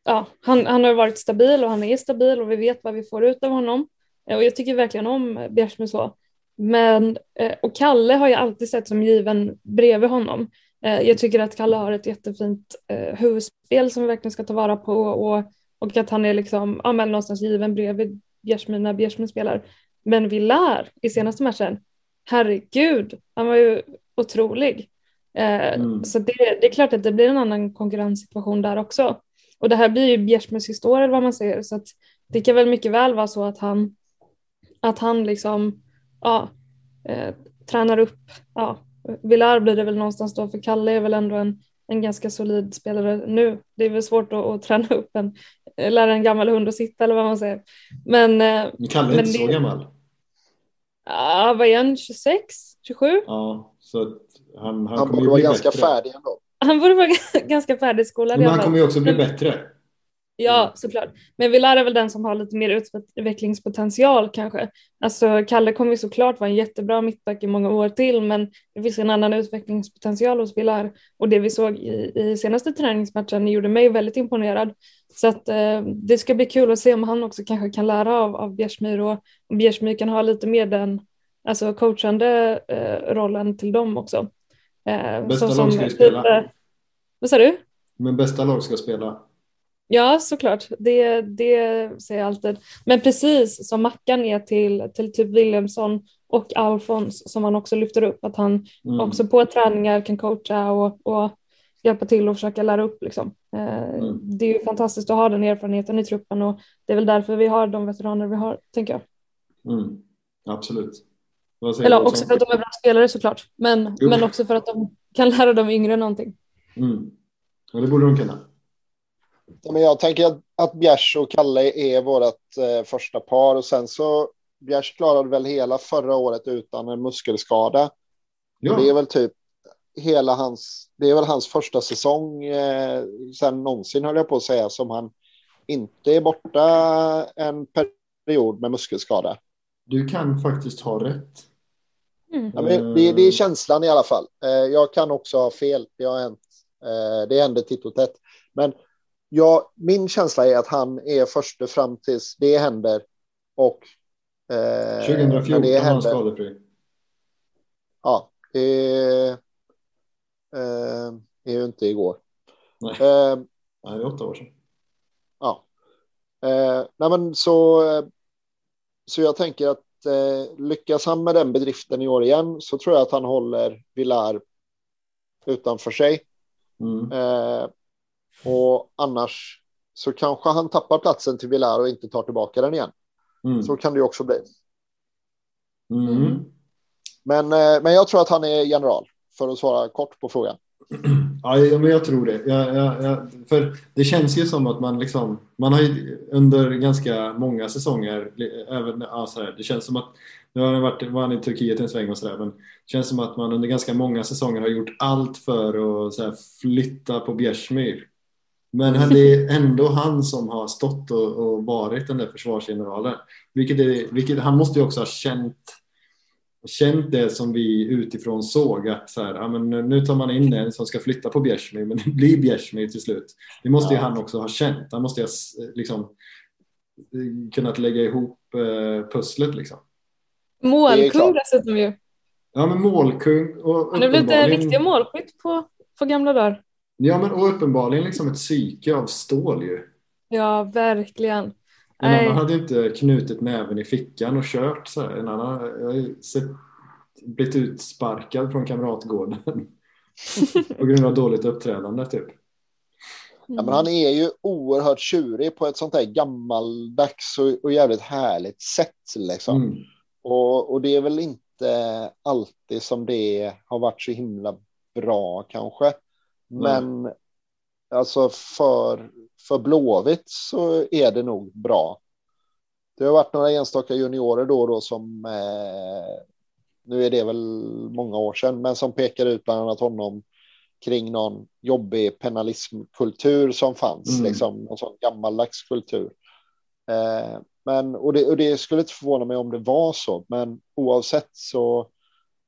ja, han, han har varit stabil och han är stabil och vi vet vad vi får ut av honom. Eh, och jag tycker verkligen om Bjärsmyr så. Men, eh, och Kalle har jag alltid sett som given bredvid honom. Eh, jag tycker att Kalle har ett jättefint huvudspel som vi verkligen ska ta vara på och, och att han är liksom, ja, men någonstans given bredvid Bjärsmyr när Bjärsmyr spelar. Men Villar i senaste matchen, herregud, han var ju otrolig. Mm. Så det, det, är klart att det blir en annan konkurrenssituation där också. Och det här blir ju Bjärsmyrs historia vad man säger så att det kan väl mycket väl vara så att han att han liksom ja, eh, tränar upp, ja, Villar blir det väl någonstans då för Kalle är väl ändå en, en ganska solid spelare nu. Det är väl svårt att, att träna upp en, lära en gammal hund att sitta eller vad man säger. Men, eh, Kalle är men inte det, så gammal. Ja, vad är han, 26, 27? Ja, så han, han, han borde vara ganska bättre. färdig ändå. Han borde vara ganska färdigskolad. Men han kommer ju också bli bättre. Ja, såklart. Men Villar är väl den som har lite mer utvecklingspotential kanske. Alltså Kalle kommer ju såklart vara en jättebra mittback i många år till, men det finns en annan utvecklingspotential hos Villar och det vi såg i, i senaste träningsmatchen gjorde mig väldigt imponerad. Så att eh, det ska bli kul att se om han också kanske kan lära av, av Bjärsmyr och om Bjärsmyr kan ha lite mer den alltså coachande eh, rollen till dem också. Eh, bästa lag ska ju spela. Typ, vad sa du? Men bästa lag ska spela. Ja, såklart. Det, det säger jag alltid. Men precis som Mackan är till, till typ Williamson och Alfons som han också lyfter upp, att han mm. också på träningar kan coacha och, och hjälpa till och försöka lära upp. Liksom. Eh, mm. Det är ju fantastiskt att ha den erfarenheten i truppen och det är väl därför vi har de veteraner vi har, tänker jag. Mm. Absolut. Eller också för att de är bra spelare såklart, men, men också för att de kan lära de yngre någonting. Mm. Ja, det borde de kunna. Ja, men jag tänker att, att Bjärs och Kalle är vårt eh, första par och sen så Bjärs klarade väl hela förra året utan en muskelskada. Ja. Det är väl typ hela hans, det är väl hans första säsong eh, sen någonsin höll jag på att säga som han inte är borta en period med muskelskada. Du kan faktiskt ha rätt. Mm. Ja, det, det, är känslan i alla fall. Eh, jag kan också ha fel. Det har hänt. Eh, det händer titt och tätt. Men ja, min känsla är att han är första fram tills det händer. Och eh, 2014 det händer, han skadefri. Ja, det eh, är ju inte igår. Nej, eh, Nej det är åtta år sedan. Ja. Eh, nej, men så, så jag tänker att eh, lyckas han med den bedriften i år igen så tror jag att han håller Villar utanför sig. Mm. Eh, och annars så kanske han tappar platsen till Villar och inte tar tillbaka den igen. Mm. Så kan det ju också bli. Mm. Men, eh, men jag tror att han är general, för att svara kort på frågan. Ja, men jag tror det. Jag, jag, jag, för det känns ju som att man liksom, man har ju under ganska många säsonger, även, ja, så här, det känns som att, nu har varit, var han i Turkiet en sväng och sådär, men det känns som att man under ganska många säsonger har gjort allt för att så här, flytta på Bjärsmyr. Men det är ändå han som har stått och, och varit den där försvarsgeneralen. Vilket, är, vilket han måste ju också ha känt, känt det som vi utifrån såg att så här, ja, men nu tar man in en som ska flytta på Bjärsmyr men det blir Bjärsmyr till slut. Det måste ju han också ha känt. Han måste ju ha liksom, kunnat lägga ihop eh, pusslet liksom. Målkung dessutom ju. Ja men målkung. Och han väl inte en riktig målskytt på, på gamla dagar. Ja, men och uppenbarligen liksom ett psyke av stål ju. Ja, verkligen. En Nej. annan hade inte knutit näven i fickan och kört så här. En annan har sett, blivit utsparkad från kamratgården på grund av dåligt uppträdande typ. Ja, men han är ju oerhört tjurig på ett sånt här gammaldags och, och jävligt härligt sätt. Liksom. Mm. Och, och det är väl inte alltid som det har varit så himla bra kanske. Men mm. Alltså för, för Blåvitt så är det nog bra. det har varit några enstaka juniorer då och då som eh, nu är det väl många år sedan, men som pekar ut bland annat honom kring någon jobbig penalismkultur som fanns, mm. liksom någon sån gammaldags kultur. Eh, men, och det, och det skulle inte förvåna mig om det var så, men oavsett så,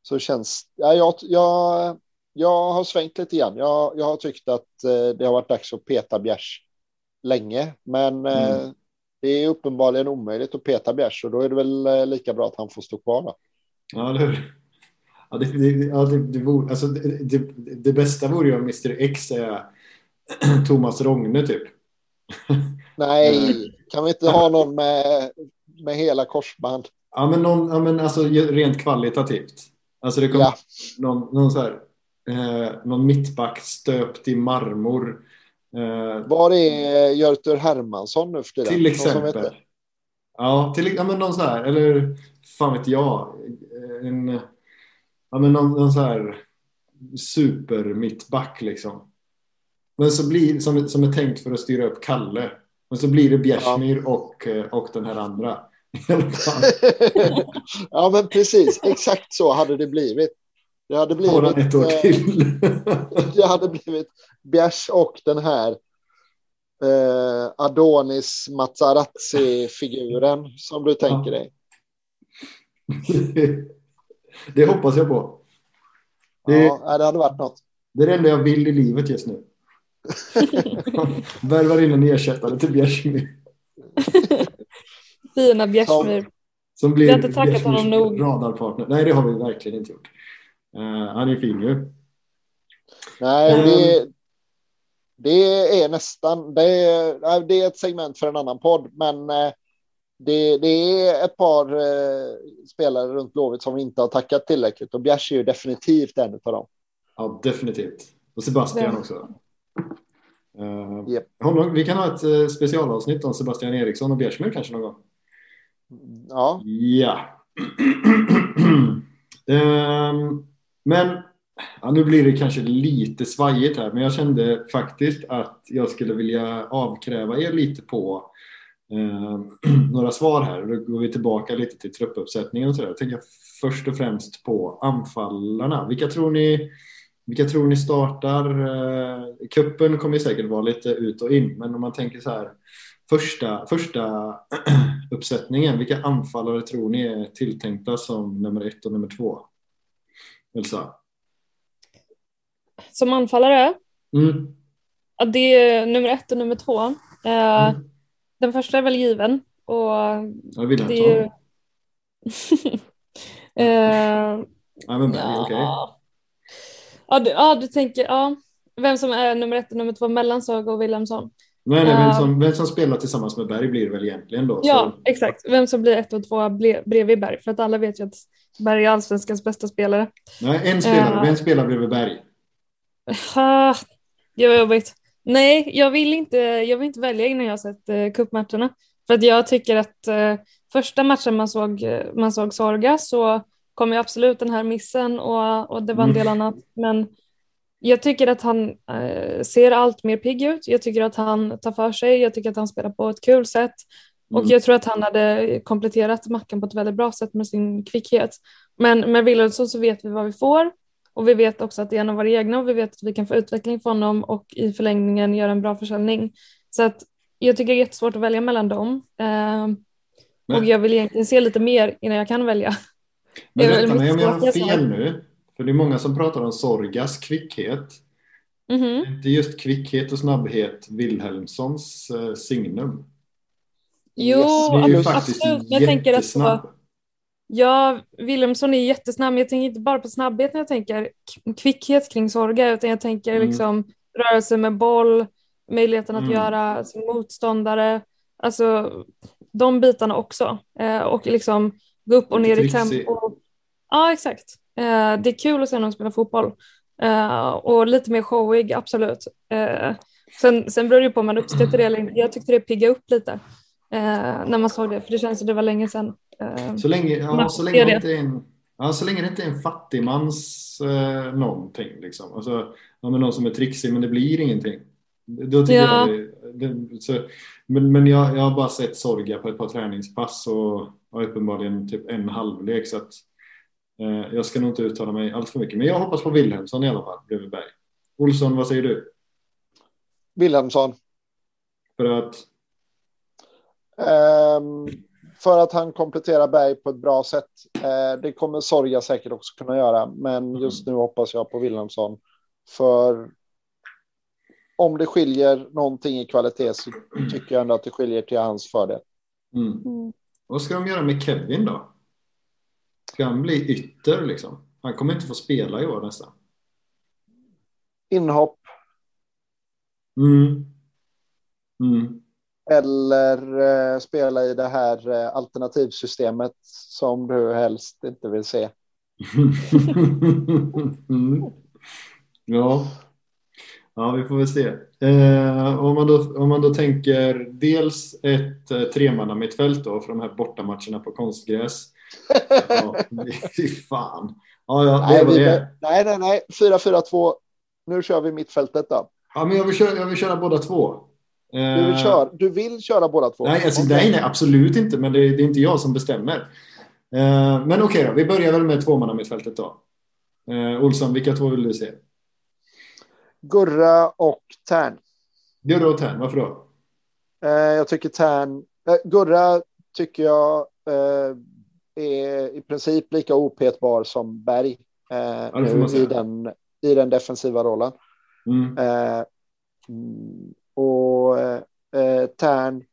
så känns ja, jag, jag, jag har svängt lite grann. Jag, jag har tyckt att eh, det har varit dags att peta Bjärs länge, men eh, mm. det är uppenbarligen omöjligt att peta Bjärs och då är det väl eh, lika bra att han får stå kvar. Då. Ja, eller hur? Ja, det, det, ja, det, det, vore, alltså, det, det, bästa vore ju om Mr X är Thomas Rogne typ. Nej, kan vi inte ha någon med, med hela korsband? Ja, men, någon, ja, men alltså rent kvalitativt. Alltså det kommer ja. någon, någon, så här, eh, någon mittback stöpt i marmor. Eh, Var är Görtur Hermansson nu för tiden? Till exempel. Ja, till, ja, men någon så här, eller fan vet jag. En, ja, men någon, någon så här super mittback liksom. Men så blir, som, som är tänkt för att styra upp Kalle. Men så blir det Bjärsmyr ja. och, och den här andra. ja, men precis. Exakt så hade det blivit. Det hade blivit... Bara ett år till. det hade blivit Bjärs och den här eh, Adonis Mazzarazzi-figuren som du tänker dig. det hoppas jag på. Det, ja, det hade varit något. Det är det enda jag vill i livet just nu. Värvar in en ersättare till Bjärsmyr. Fina Bjärsmyr. Som blir vi har inte tackat honom nog. radarpartner. Nej, det har vi verkligen inte gjort. Uh, han är fin ju. Nej, det, eh. det är nästan. Det är, det är ett segment för en annan podd, men uh, det, det, är ett par uh, spelare runt Blåvitt som inte har tackat tillräckligt och Bjärs är ju definitivt en av dem. Ja, definitivt. Och Sebastian ja. också. Uh, yep. vi kan ha ett uh, specialavsnitt om Sebastian Eriksson och Bjärsmyr kanske någon gång. Ja. Ja. um, men ja, nu blir det kanske lite svajigt här, men jag kände faktiskt att jag skulle vilja avkräva er lite på eh, några svar här. Då går vi tillbaka lite till truppuppsättningen och så där. Jag tänker först och främst på anfallarna. Vilka tror ni vilka tror ni startar? Eh, kuppen kommer säkert vara lite ut och in, men om man tänker så här första, första uppsättningen, vilka anfallare tror ni är tilltänkta som nummer ett och nummer två? Elsa? Som anfallare? Mm. Ja, det är nummer ett och nummer två. Eh, mm. Den första är väl given. Och ja, det är... eh, ja, men, ja. Okay. Ja du, ja, du tänker, ja. Vem som är nummer ett och nummer två mellan Saga och Wilhelmsson. Nej, nej, vem, som, vem som spelar tillsammans med Berg blir det väl egentligen då? Ja, så. exakt. Vem som blir ett och två bredvid Berg. För att alla vet ju att Berg är allsvenskans bästa spelare. Nej, en spelare. Uh, vem spelar bredvid Berg? Uh, det var jobbigt. Nej, jag vill inte, jag vill inte välja innan jag sett uh, cupmatcherna. För att jag tycker att uh, första matchen man såg, man såg Sorga så kom ju absolut den här missen och, och det var en del mm. annat. Men jag tycker att han eh, ser allt mer pigg ut. Jag tycker att han tar för sig. Jag tycker att han spelar på ett kul sätt. Och mm. jag tror att han hade kompletterat Mackan på ett väldigt bra sätt med sin kvickhet. Men med Wilhelmsson så vet vi vad vi får. Och vi vet också att det är en av våra egna och vi vet att vi kan få utveckling från honom och i förlängningen göra en bra försäljning. Så att jag tycker det är jättesvårt att välja mellan dem. Eh, och jag vill egentligen se lite mer innan jag kan välja. Men rätta mig om jag har fel nu. För det är många som pratar om Sorgas kvickhet. Mm -hmm. Inte just kvickhet och snabbhet Wilhelmssons eh, signum. Jo, faktiskt absolut. Jag tänker att så, Ja, Wilhelmsson är jättesnabb, men jag tänker inte bara på snabbhet när jag tänker kvickhet kring Sorga, utan jag tänker mm. liksom rörelse med boll, möjligheten att mm. göra sin motståndare, alltså de bitarna också. Eh, och liksom gå upp och ner i tempo. Ja, exakt. Eh, det är kul att se någon spela fotboll. Eh, och lite mer showig, absolut. Eh, sen, sen beror det på om man uppskattar det eller inte. Jag tyckte det pigga upp lite när man såg det, för det känns som det var länge sedan. så länge, ja, så länge det inte är en, ja, så länge det inte är en fattigmans eh, någonting. Liksom. Alltså, ja, men någon som är trixig men det blir ingenting. Då tycker ja. jag det, det, så, men men jag, jag har bara sett Sorga på ett par träningspass och har uppenbarligen typ en halvlek så att jag ska nog inte uttala mig allt för mycket. Men jag hoppas på Wilhelmsson i alla fall bredvid Berg. Olsson, vad säger du? Wilhelmsson. För att? Um, för att han kompletterar Berg på ett bra sätt. Uh, det kommer Sorga säkert också kunna göra, men mm. just nu hoppas jag på Wilhelmsson. För om det skiljer någonting i kvalitet så tycker jag ändå att det skiljer till hans fördel. Mm. Mm. Vad ska de göra med Kevin då? Ska han bli ytter liksom? Han kommer inte få spela i år nästan. Inhopp. Mm. Mm. Eller eh, spela i det här eh, alternativsystemet som du helst inte vill se. mm. Ja. Ja, vi får väl se. Eh, om, man då, om man då tänker dels ett eh, tremanna mittfält då för de här bortamatcherna på konstgräs. Ja, fy fan. Ja, ja, nej, vi, nej, nej, nej. 4-4-2. Nu kör vi mittfältet då. Ja, men jag vill köra, jag vill köra båda två. Eh, du, vill köra, du vill köra båda två? Nej, alltså, okay. nej, nej, absolut inte. Men det, det, är inte jag som bestämmer. Eh, men okej okay då, vi börjar väl med tvåmanna mittfältet då. Eh, Olsson, vilka två vill du se? Gurra och Tern. Gurra och Tern, varför då? Eh, jag tycker Tern, eh, Gurra tycker jag eh, är i princip lika opetbar som Berg eh, ja, nu i, den, i den defensiva rollen. Mm. Eh, och eh, Tern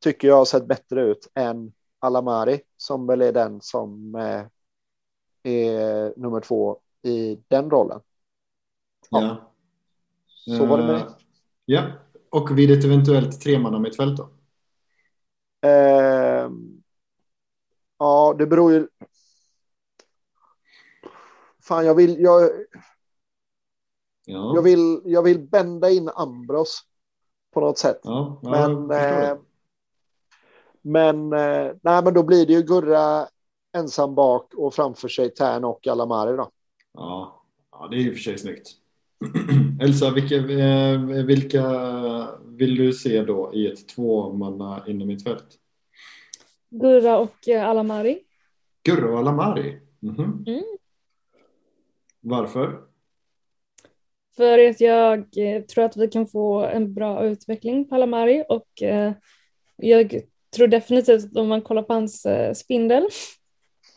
tycker jag har sett bättre ut än Alamari som väl är den som eh, är nummer två i den rollen. Ja. Så var det med det. Eh, ja, och vid ett eventuellt tremannamittfält då? Uh, ja, det beror ju. Fan, jag vill. Jag, ja. jag vill. Jag vill bända in Ambros på något sätt. Ja, ja, men. Eh, men eh, nej, men då blir det ju Gurra ensam bak och framför sig Tern och Alamari då. Ja, ja det är ju för sig snyggt. Elsa, vilka, eh, vilka vill du se då i ett tvåmanna inom ett fält? Gurra och eh, Alamari. Gurra och Alamari? Mm -hmm. mm. Varför? För att jag eh, tror att vi kan få en bra utveckling på Alamari och jag tror definitivt att om man kollar på hans spindel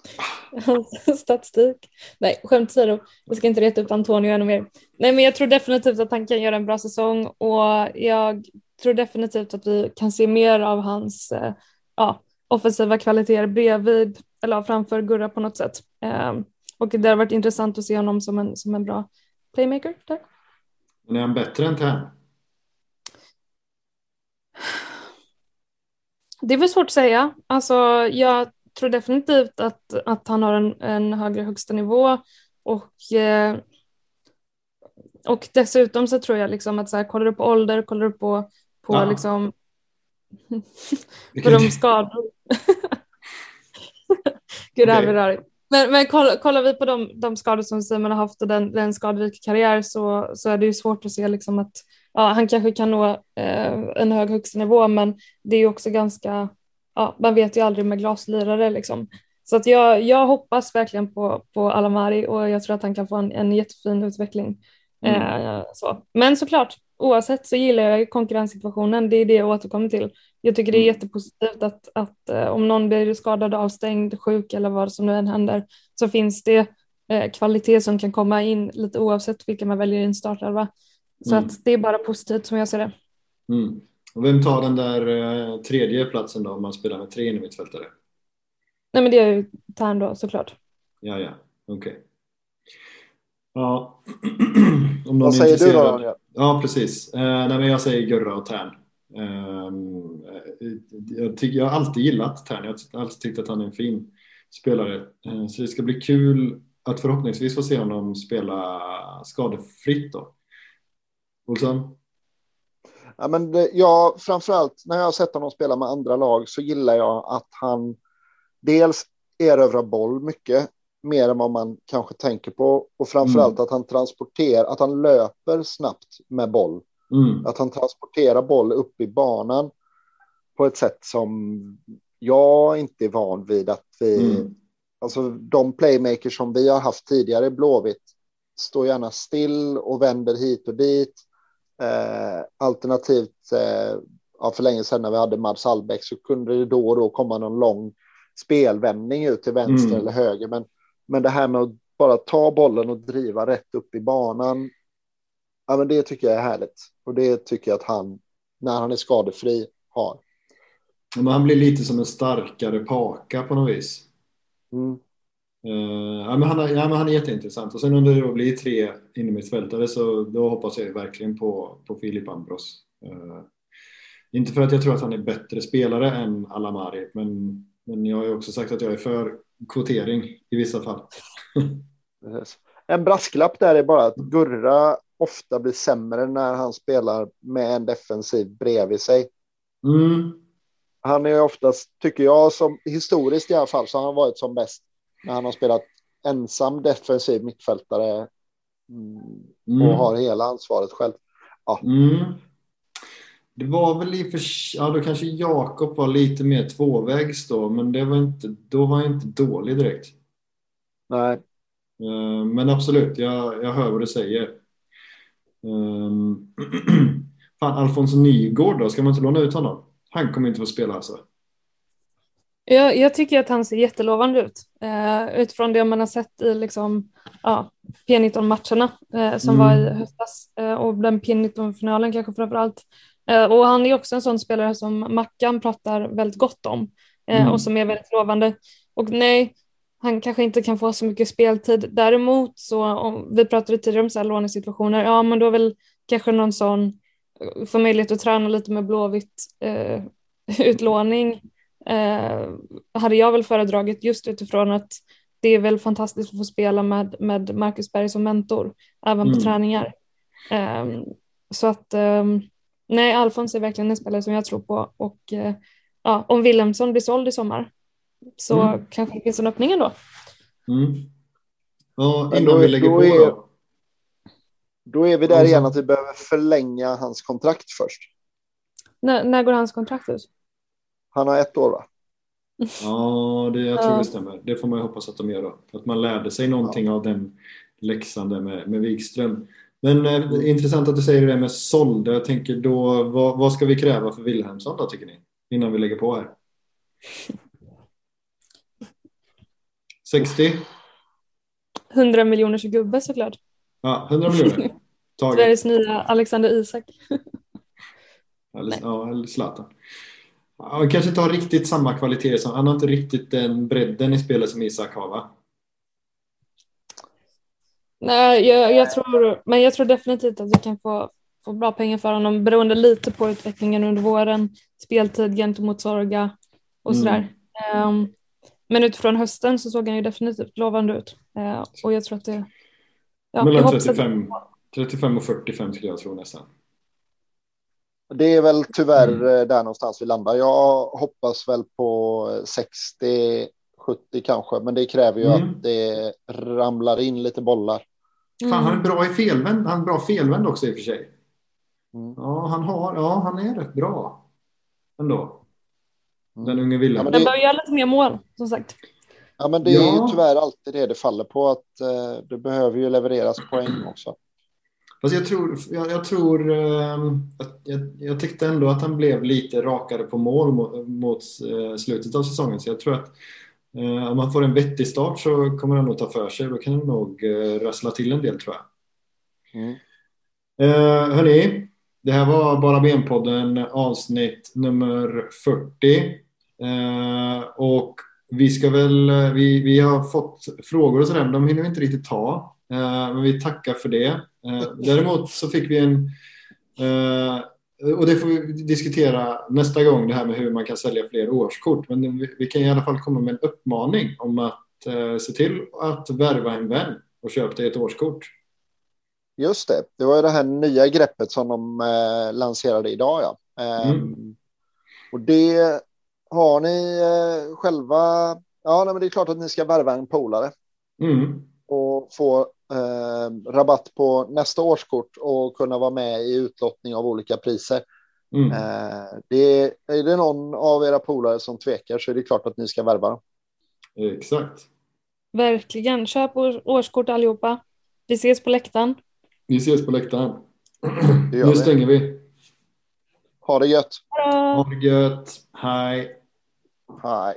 Hans statistik. Nej, skämt åsido. Jag ska inte reta upp Antonio ännu mer. Nej, men jag tror definitivt att han kan göra en bra säsong och jag tror definitivt att vi kan se mer av hans eh, ja, offensiva kvaliteter bredvid eller framför Gurra på något sätt. Um, och det har varit intressant att se honom som en, som en bra playmaker där. Men är han bättre än Tern? Det är väl svårt att säga. Alltså, jag tror definitivt att, att han har en, en högre högsta nivå och, eh, och dessutom så tror jag liksom att så här, kollar du på ålder, kollar du på, på ja. liksom på de skador. Gud, det här blir rörigt. Men, men kollar, kollar vi på de, de skador som Simon har haft och den, den skadrika karriär så, så är det ju svårt att se liksom att ja, han kanske kan nå eh, en hög högsta men det är ju också ganska ja, man vet ju aldrig med glaslirare liksom. Så att jag, jag hoppas verkligen på, på Alamari och jag tror att han kan få en, en jättefin utveckling. Mm. Eh, så. Men såklart, oavsett så gillar jag konkurrenssituationen, det är det jag återkommer till. Jag tycker det är mm. jättepositivt att, att eh, om någon blir skadad, avstängd, sjuk eller vad som nu än händer så finns det eh, kvalitet som kan komma in lite oavsett vilka man väljer i en startelva. Så mm. att det är bara positivt som jag ser det. Mm. Och vem tar den där tredje platsen då om man spelar med tre innermittfältare? Nej men det är ju Tern då såklart. Ja, ja, okej. Okay. Ja. om Vad säger du då? Ja, ja precis. Eh, nej, men jag säger Gurra och Tern. Eh, jag, tycker, jag har alltid gillat Tern. Jag har alltid tyckt att han är en fin spelare. Eh, så det ska bli kul att förhoppningsvis få se honom spela skadefritt då. Olsson? Ja, men det, ja, framförallt när jag har sett honom spela med andra lag så gillar jag att han dels erövrar boll mycket mer än vad man kanske tänker på och framförallt mm. att han transporterar, att han löper snabbt med boll. Mm. Att han transporterar boll upp i banan på ett sätt som jag inte är van vid att vi... Mm. Alltså de playmakers som vi har haft tidigare i Blåvitt står gärna still och vänder hit och dit. Eh, alternativt, eh, ja, för länge sedan när vi hade Mads Albeck så kunde det då och då komma någon lång spelvändning ut till vänster mm. eller höger. Men, men det här med att bara ta bollen och driva rätt upp i banan. Ja, men det tycker jag är härligt och det tycker jag att han, när han är skadefri, har. Men han blir lite som en starkare paka på något vis. Mm. Uh, ja, men han, är, ja, men han är jätteintressant. Och sen om det då blir tre innermittfältare så då hoppas jag verkligen på, på Filip Ambros. Uh, inte för att jag tror att han är bättre spelare än Alamari, men, men jag har också sagt att jag är för kvotering i vissa fall. en brasklapp där är bara att Gurra ofta blir sämre när han spelar med en defensiv bredvid sig. Mm. Han är oftast, tycker jag, som historiskt i alla fall, så har han varit som bäst när han har spelat ensam defensiv mittfältare mm. och mm. har hela ansvaret själv. Ja. Mm. Det var väl i för ja då kanske Jakob var lite mer tvåvägs då, men det var inte, då var han inte dålig direkt. Nej. Eh, men absolut, jag, jag hör vad du säger. Um, fan, Alfons Nygård då, ska man inte låna ut honom? Han kommer inte få spela alltså. Jag, jag tycker att han ser jättelovande ut uh, utifrån det man har sett i liksom, uh, P19-matcherna uh, som mm. var i höstas uh, och den P19-finalen kanske framför allt. Och han är också en sån spelare som Mackan pratar väldigt gott om mm. och som är väldigt lovande. Och nej, han kanske inte kan få så mycket speltid. Däremot så, om vi pratade tidigare om så här lånesituationer, ja men då väl kanske någon sån, få möjlighet att träna lite med Blåvitt eh, utlåning eh, hade jag väl föredragit just utifrån att det är väl fantastiskt att få spela med, med Marcus Berg som mentor, även mm. på träningar. Eh, så att ehm, nej, Alfons är verkligen en spelare som jag tror på och eh, ja, om Wilhelmsson blir såld i sommar så mm. kanske det finns en öppning ändå. Mm. Ja, innan vi lägger på är, då. Då är vi där igen att vi behöver förlänga hans kontrakt först. N när går hans kontrakt ut? Han har ett år va? Ja, det, jag tror det stämmer. Det får man ju hoppas att de gör då. Att man lärde sig någonting ja. av den läxan där med, med Wikström. Men eh, intressant att du säger det med sålda. Jag tänker då, vad, vad ska vi kräva för Wilhelmsson då tycker ni? Innan vi lägger på här. 60? 100 miljoners gubbe såklart. Ja, 100 miljoner. Sveriges nya Alexander Isak. eller, ja, eller Zlatan. Han kanske inte har riktigt samma kvalitet som, han har inte riktigt den bredden i spelet som Isak har va? Nej, jag, jag, tror, men jag tror definitivt att vi kan få, få bra pengar för honom beroende lite på utvecklingen under våren, speltid gentemot Sorga och sådär. Mm. Um, men utifrån hösten så såg han ju definitivt lovande ut. Eh, och jag tror att det... Ja, Mellan 35, 35 och 45 skulle jag tro nästan. Det är väl tyvärr mm. Eh, där någonstans vi landar. Jag hoppas väl på 60, 70 kanske, men det kräver ju mm. att det ramlar in lite bollar. Mm. Fan, han är bra i felvänd. Han är bra felvänd också i och för sig. Mm. Ja, han har, ja, han är rätt bra ändå. Den mm. unge Willem. Ja, det... Den bör göra lite mer mål, som sagt. Ja, men det är ja. ju tyvärr alltid det det faller på, att eh, det behöver ju levereras poäng också. Fast jag tror, jag, jag tror eh, jag, jag, tyckte ändå att han blev lite rakare på mål mot, mot eh, slutet av säsongen, så jag tror att om man får en vettig start så kommer han nog ta för sig. Då kan han nog eh, rassla till en del tror jag. Mm. Eh, hörni, det här var Bara Ben-podden avsnitt nummer 40. Eh, och vi ska väl, vi, vi har fått frågor och sådär, men de hinner vi inte riktigt ta. Eh, men vi tackar för det. Eh, däremot så fick vi en, eh, och det får vi diskutera nästa gång, det här med hur man kan sälja fler årskort. Men vi, vi kan i alla fall komma med en uppmaning om att eh, se till att värva en vän och köpa dig ett årskort. Just det, det var ju det här nya greppet som de eh, lanserade idag. Ja. Eh, mm. Och det har ni eh, själva. Ja, nej, men det är klart att ni ska värva en polare. Mm. Och få eh, rabatt på nästa årskort och kunna vara med i utlottning av olika priser. Mm. Eh, det, är det någon av era polare som tvekar så är det klart att ni ska värva dem. Exakt. Verkligen. Köp års- årskort allihopa. Vi ses på läktaren. Vi ses på läktaren. Nu vi. stänger vi. Ha det gött. Ha det gött. Hej. Hej.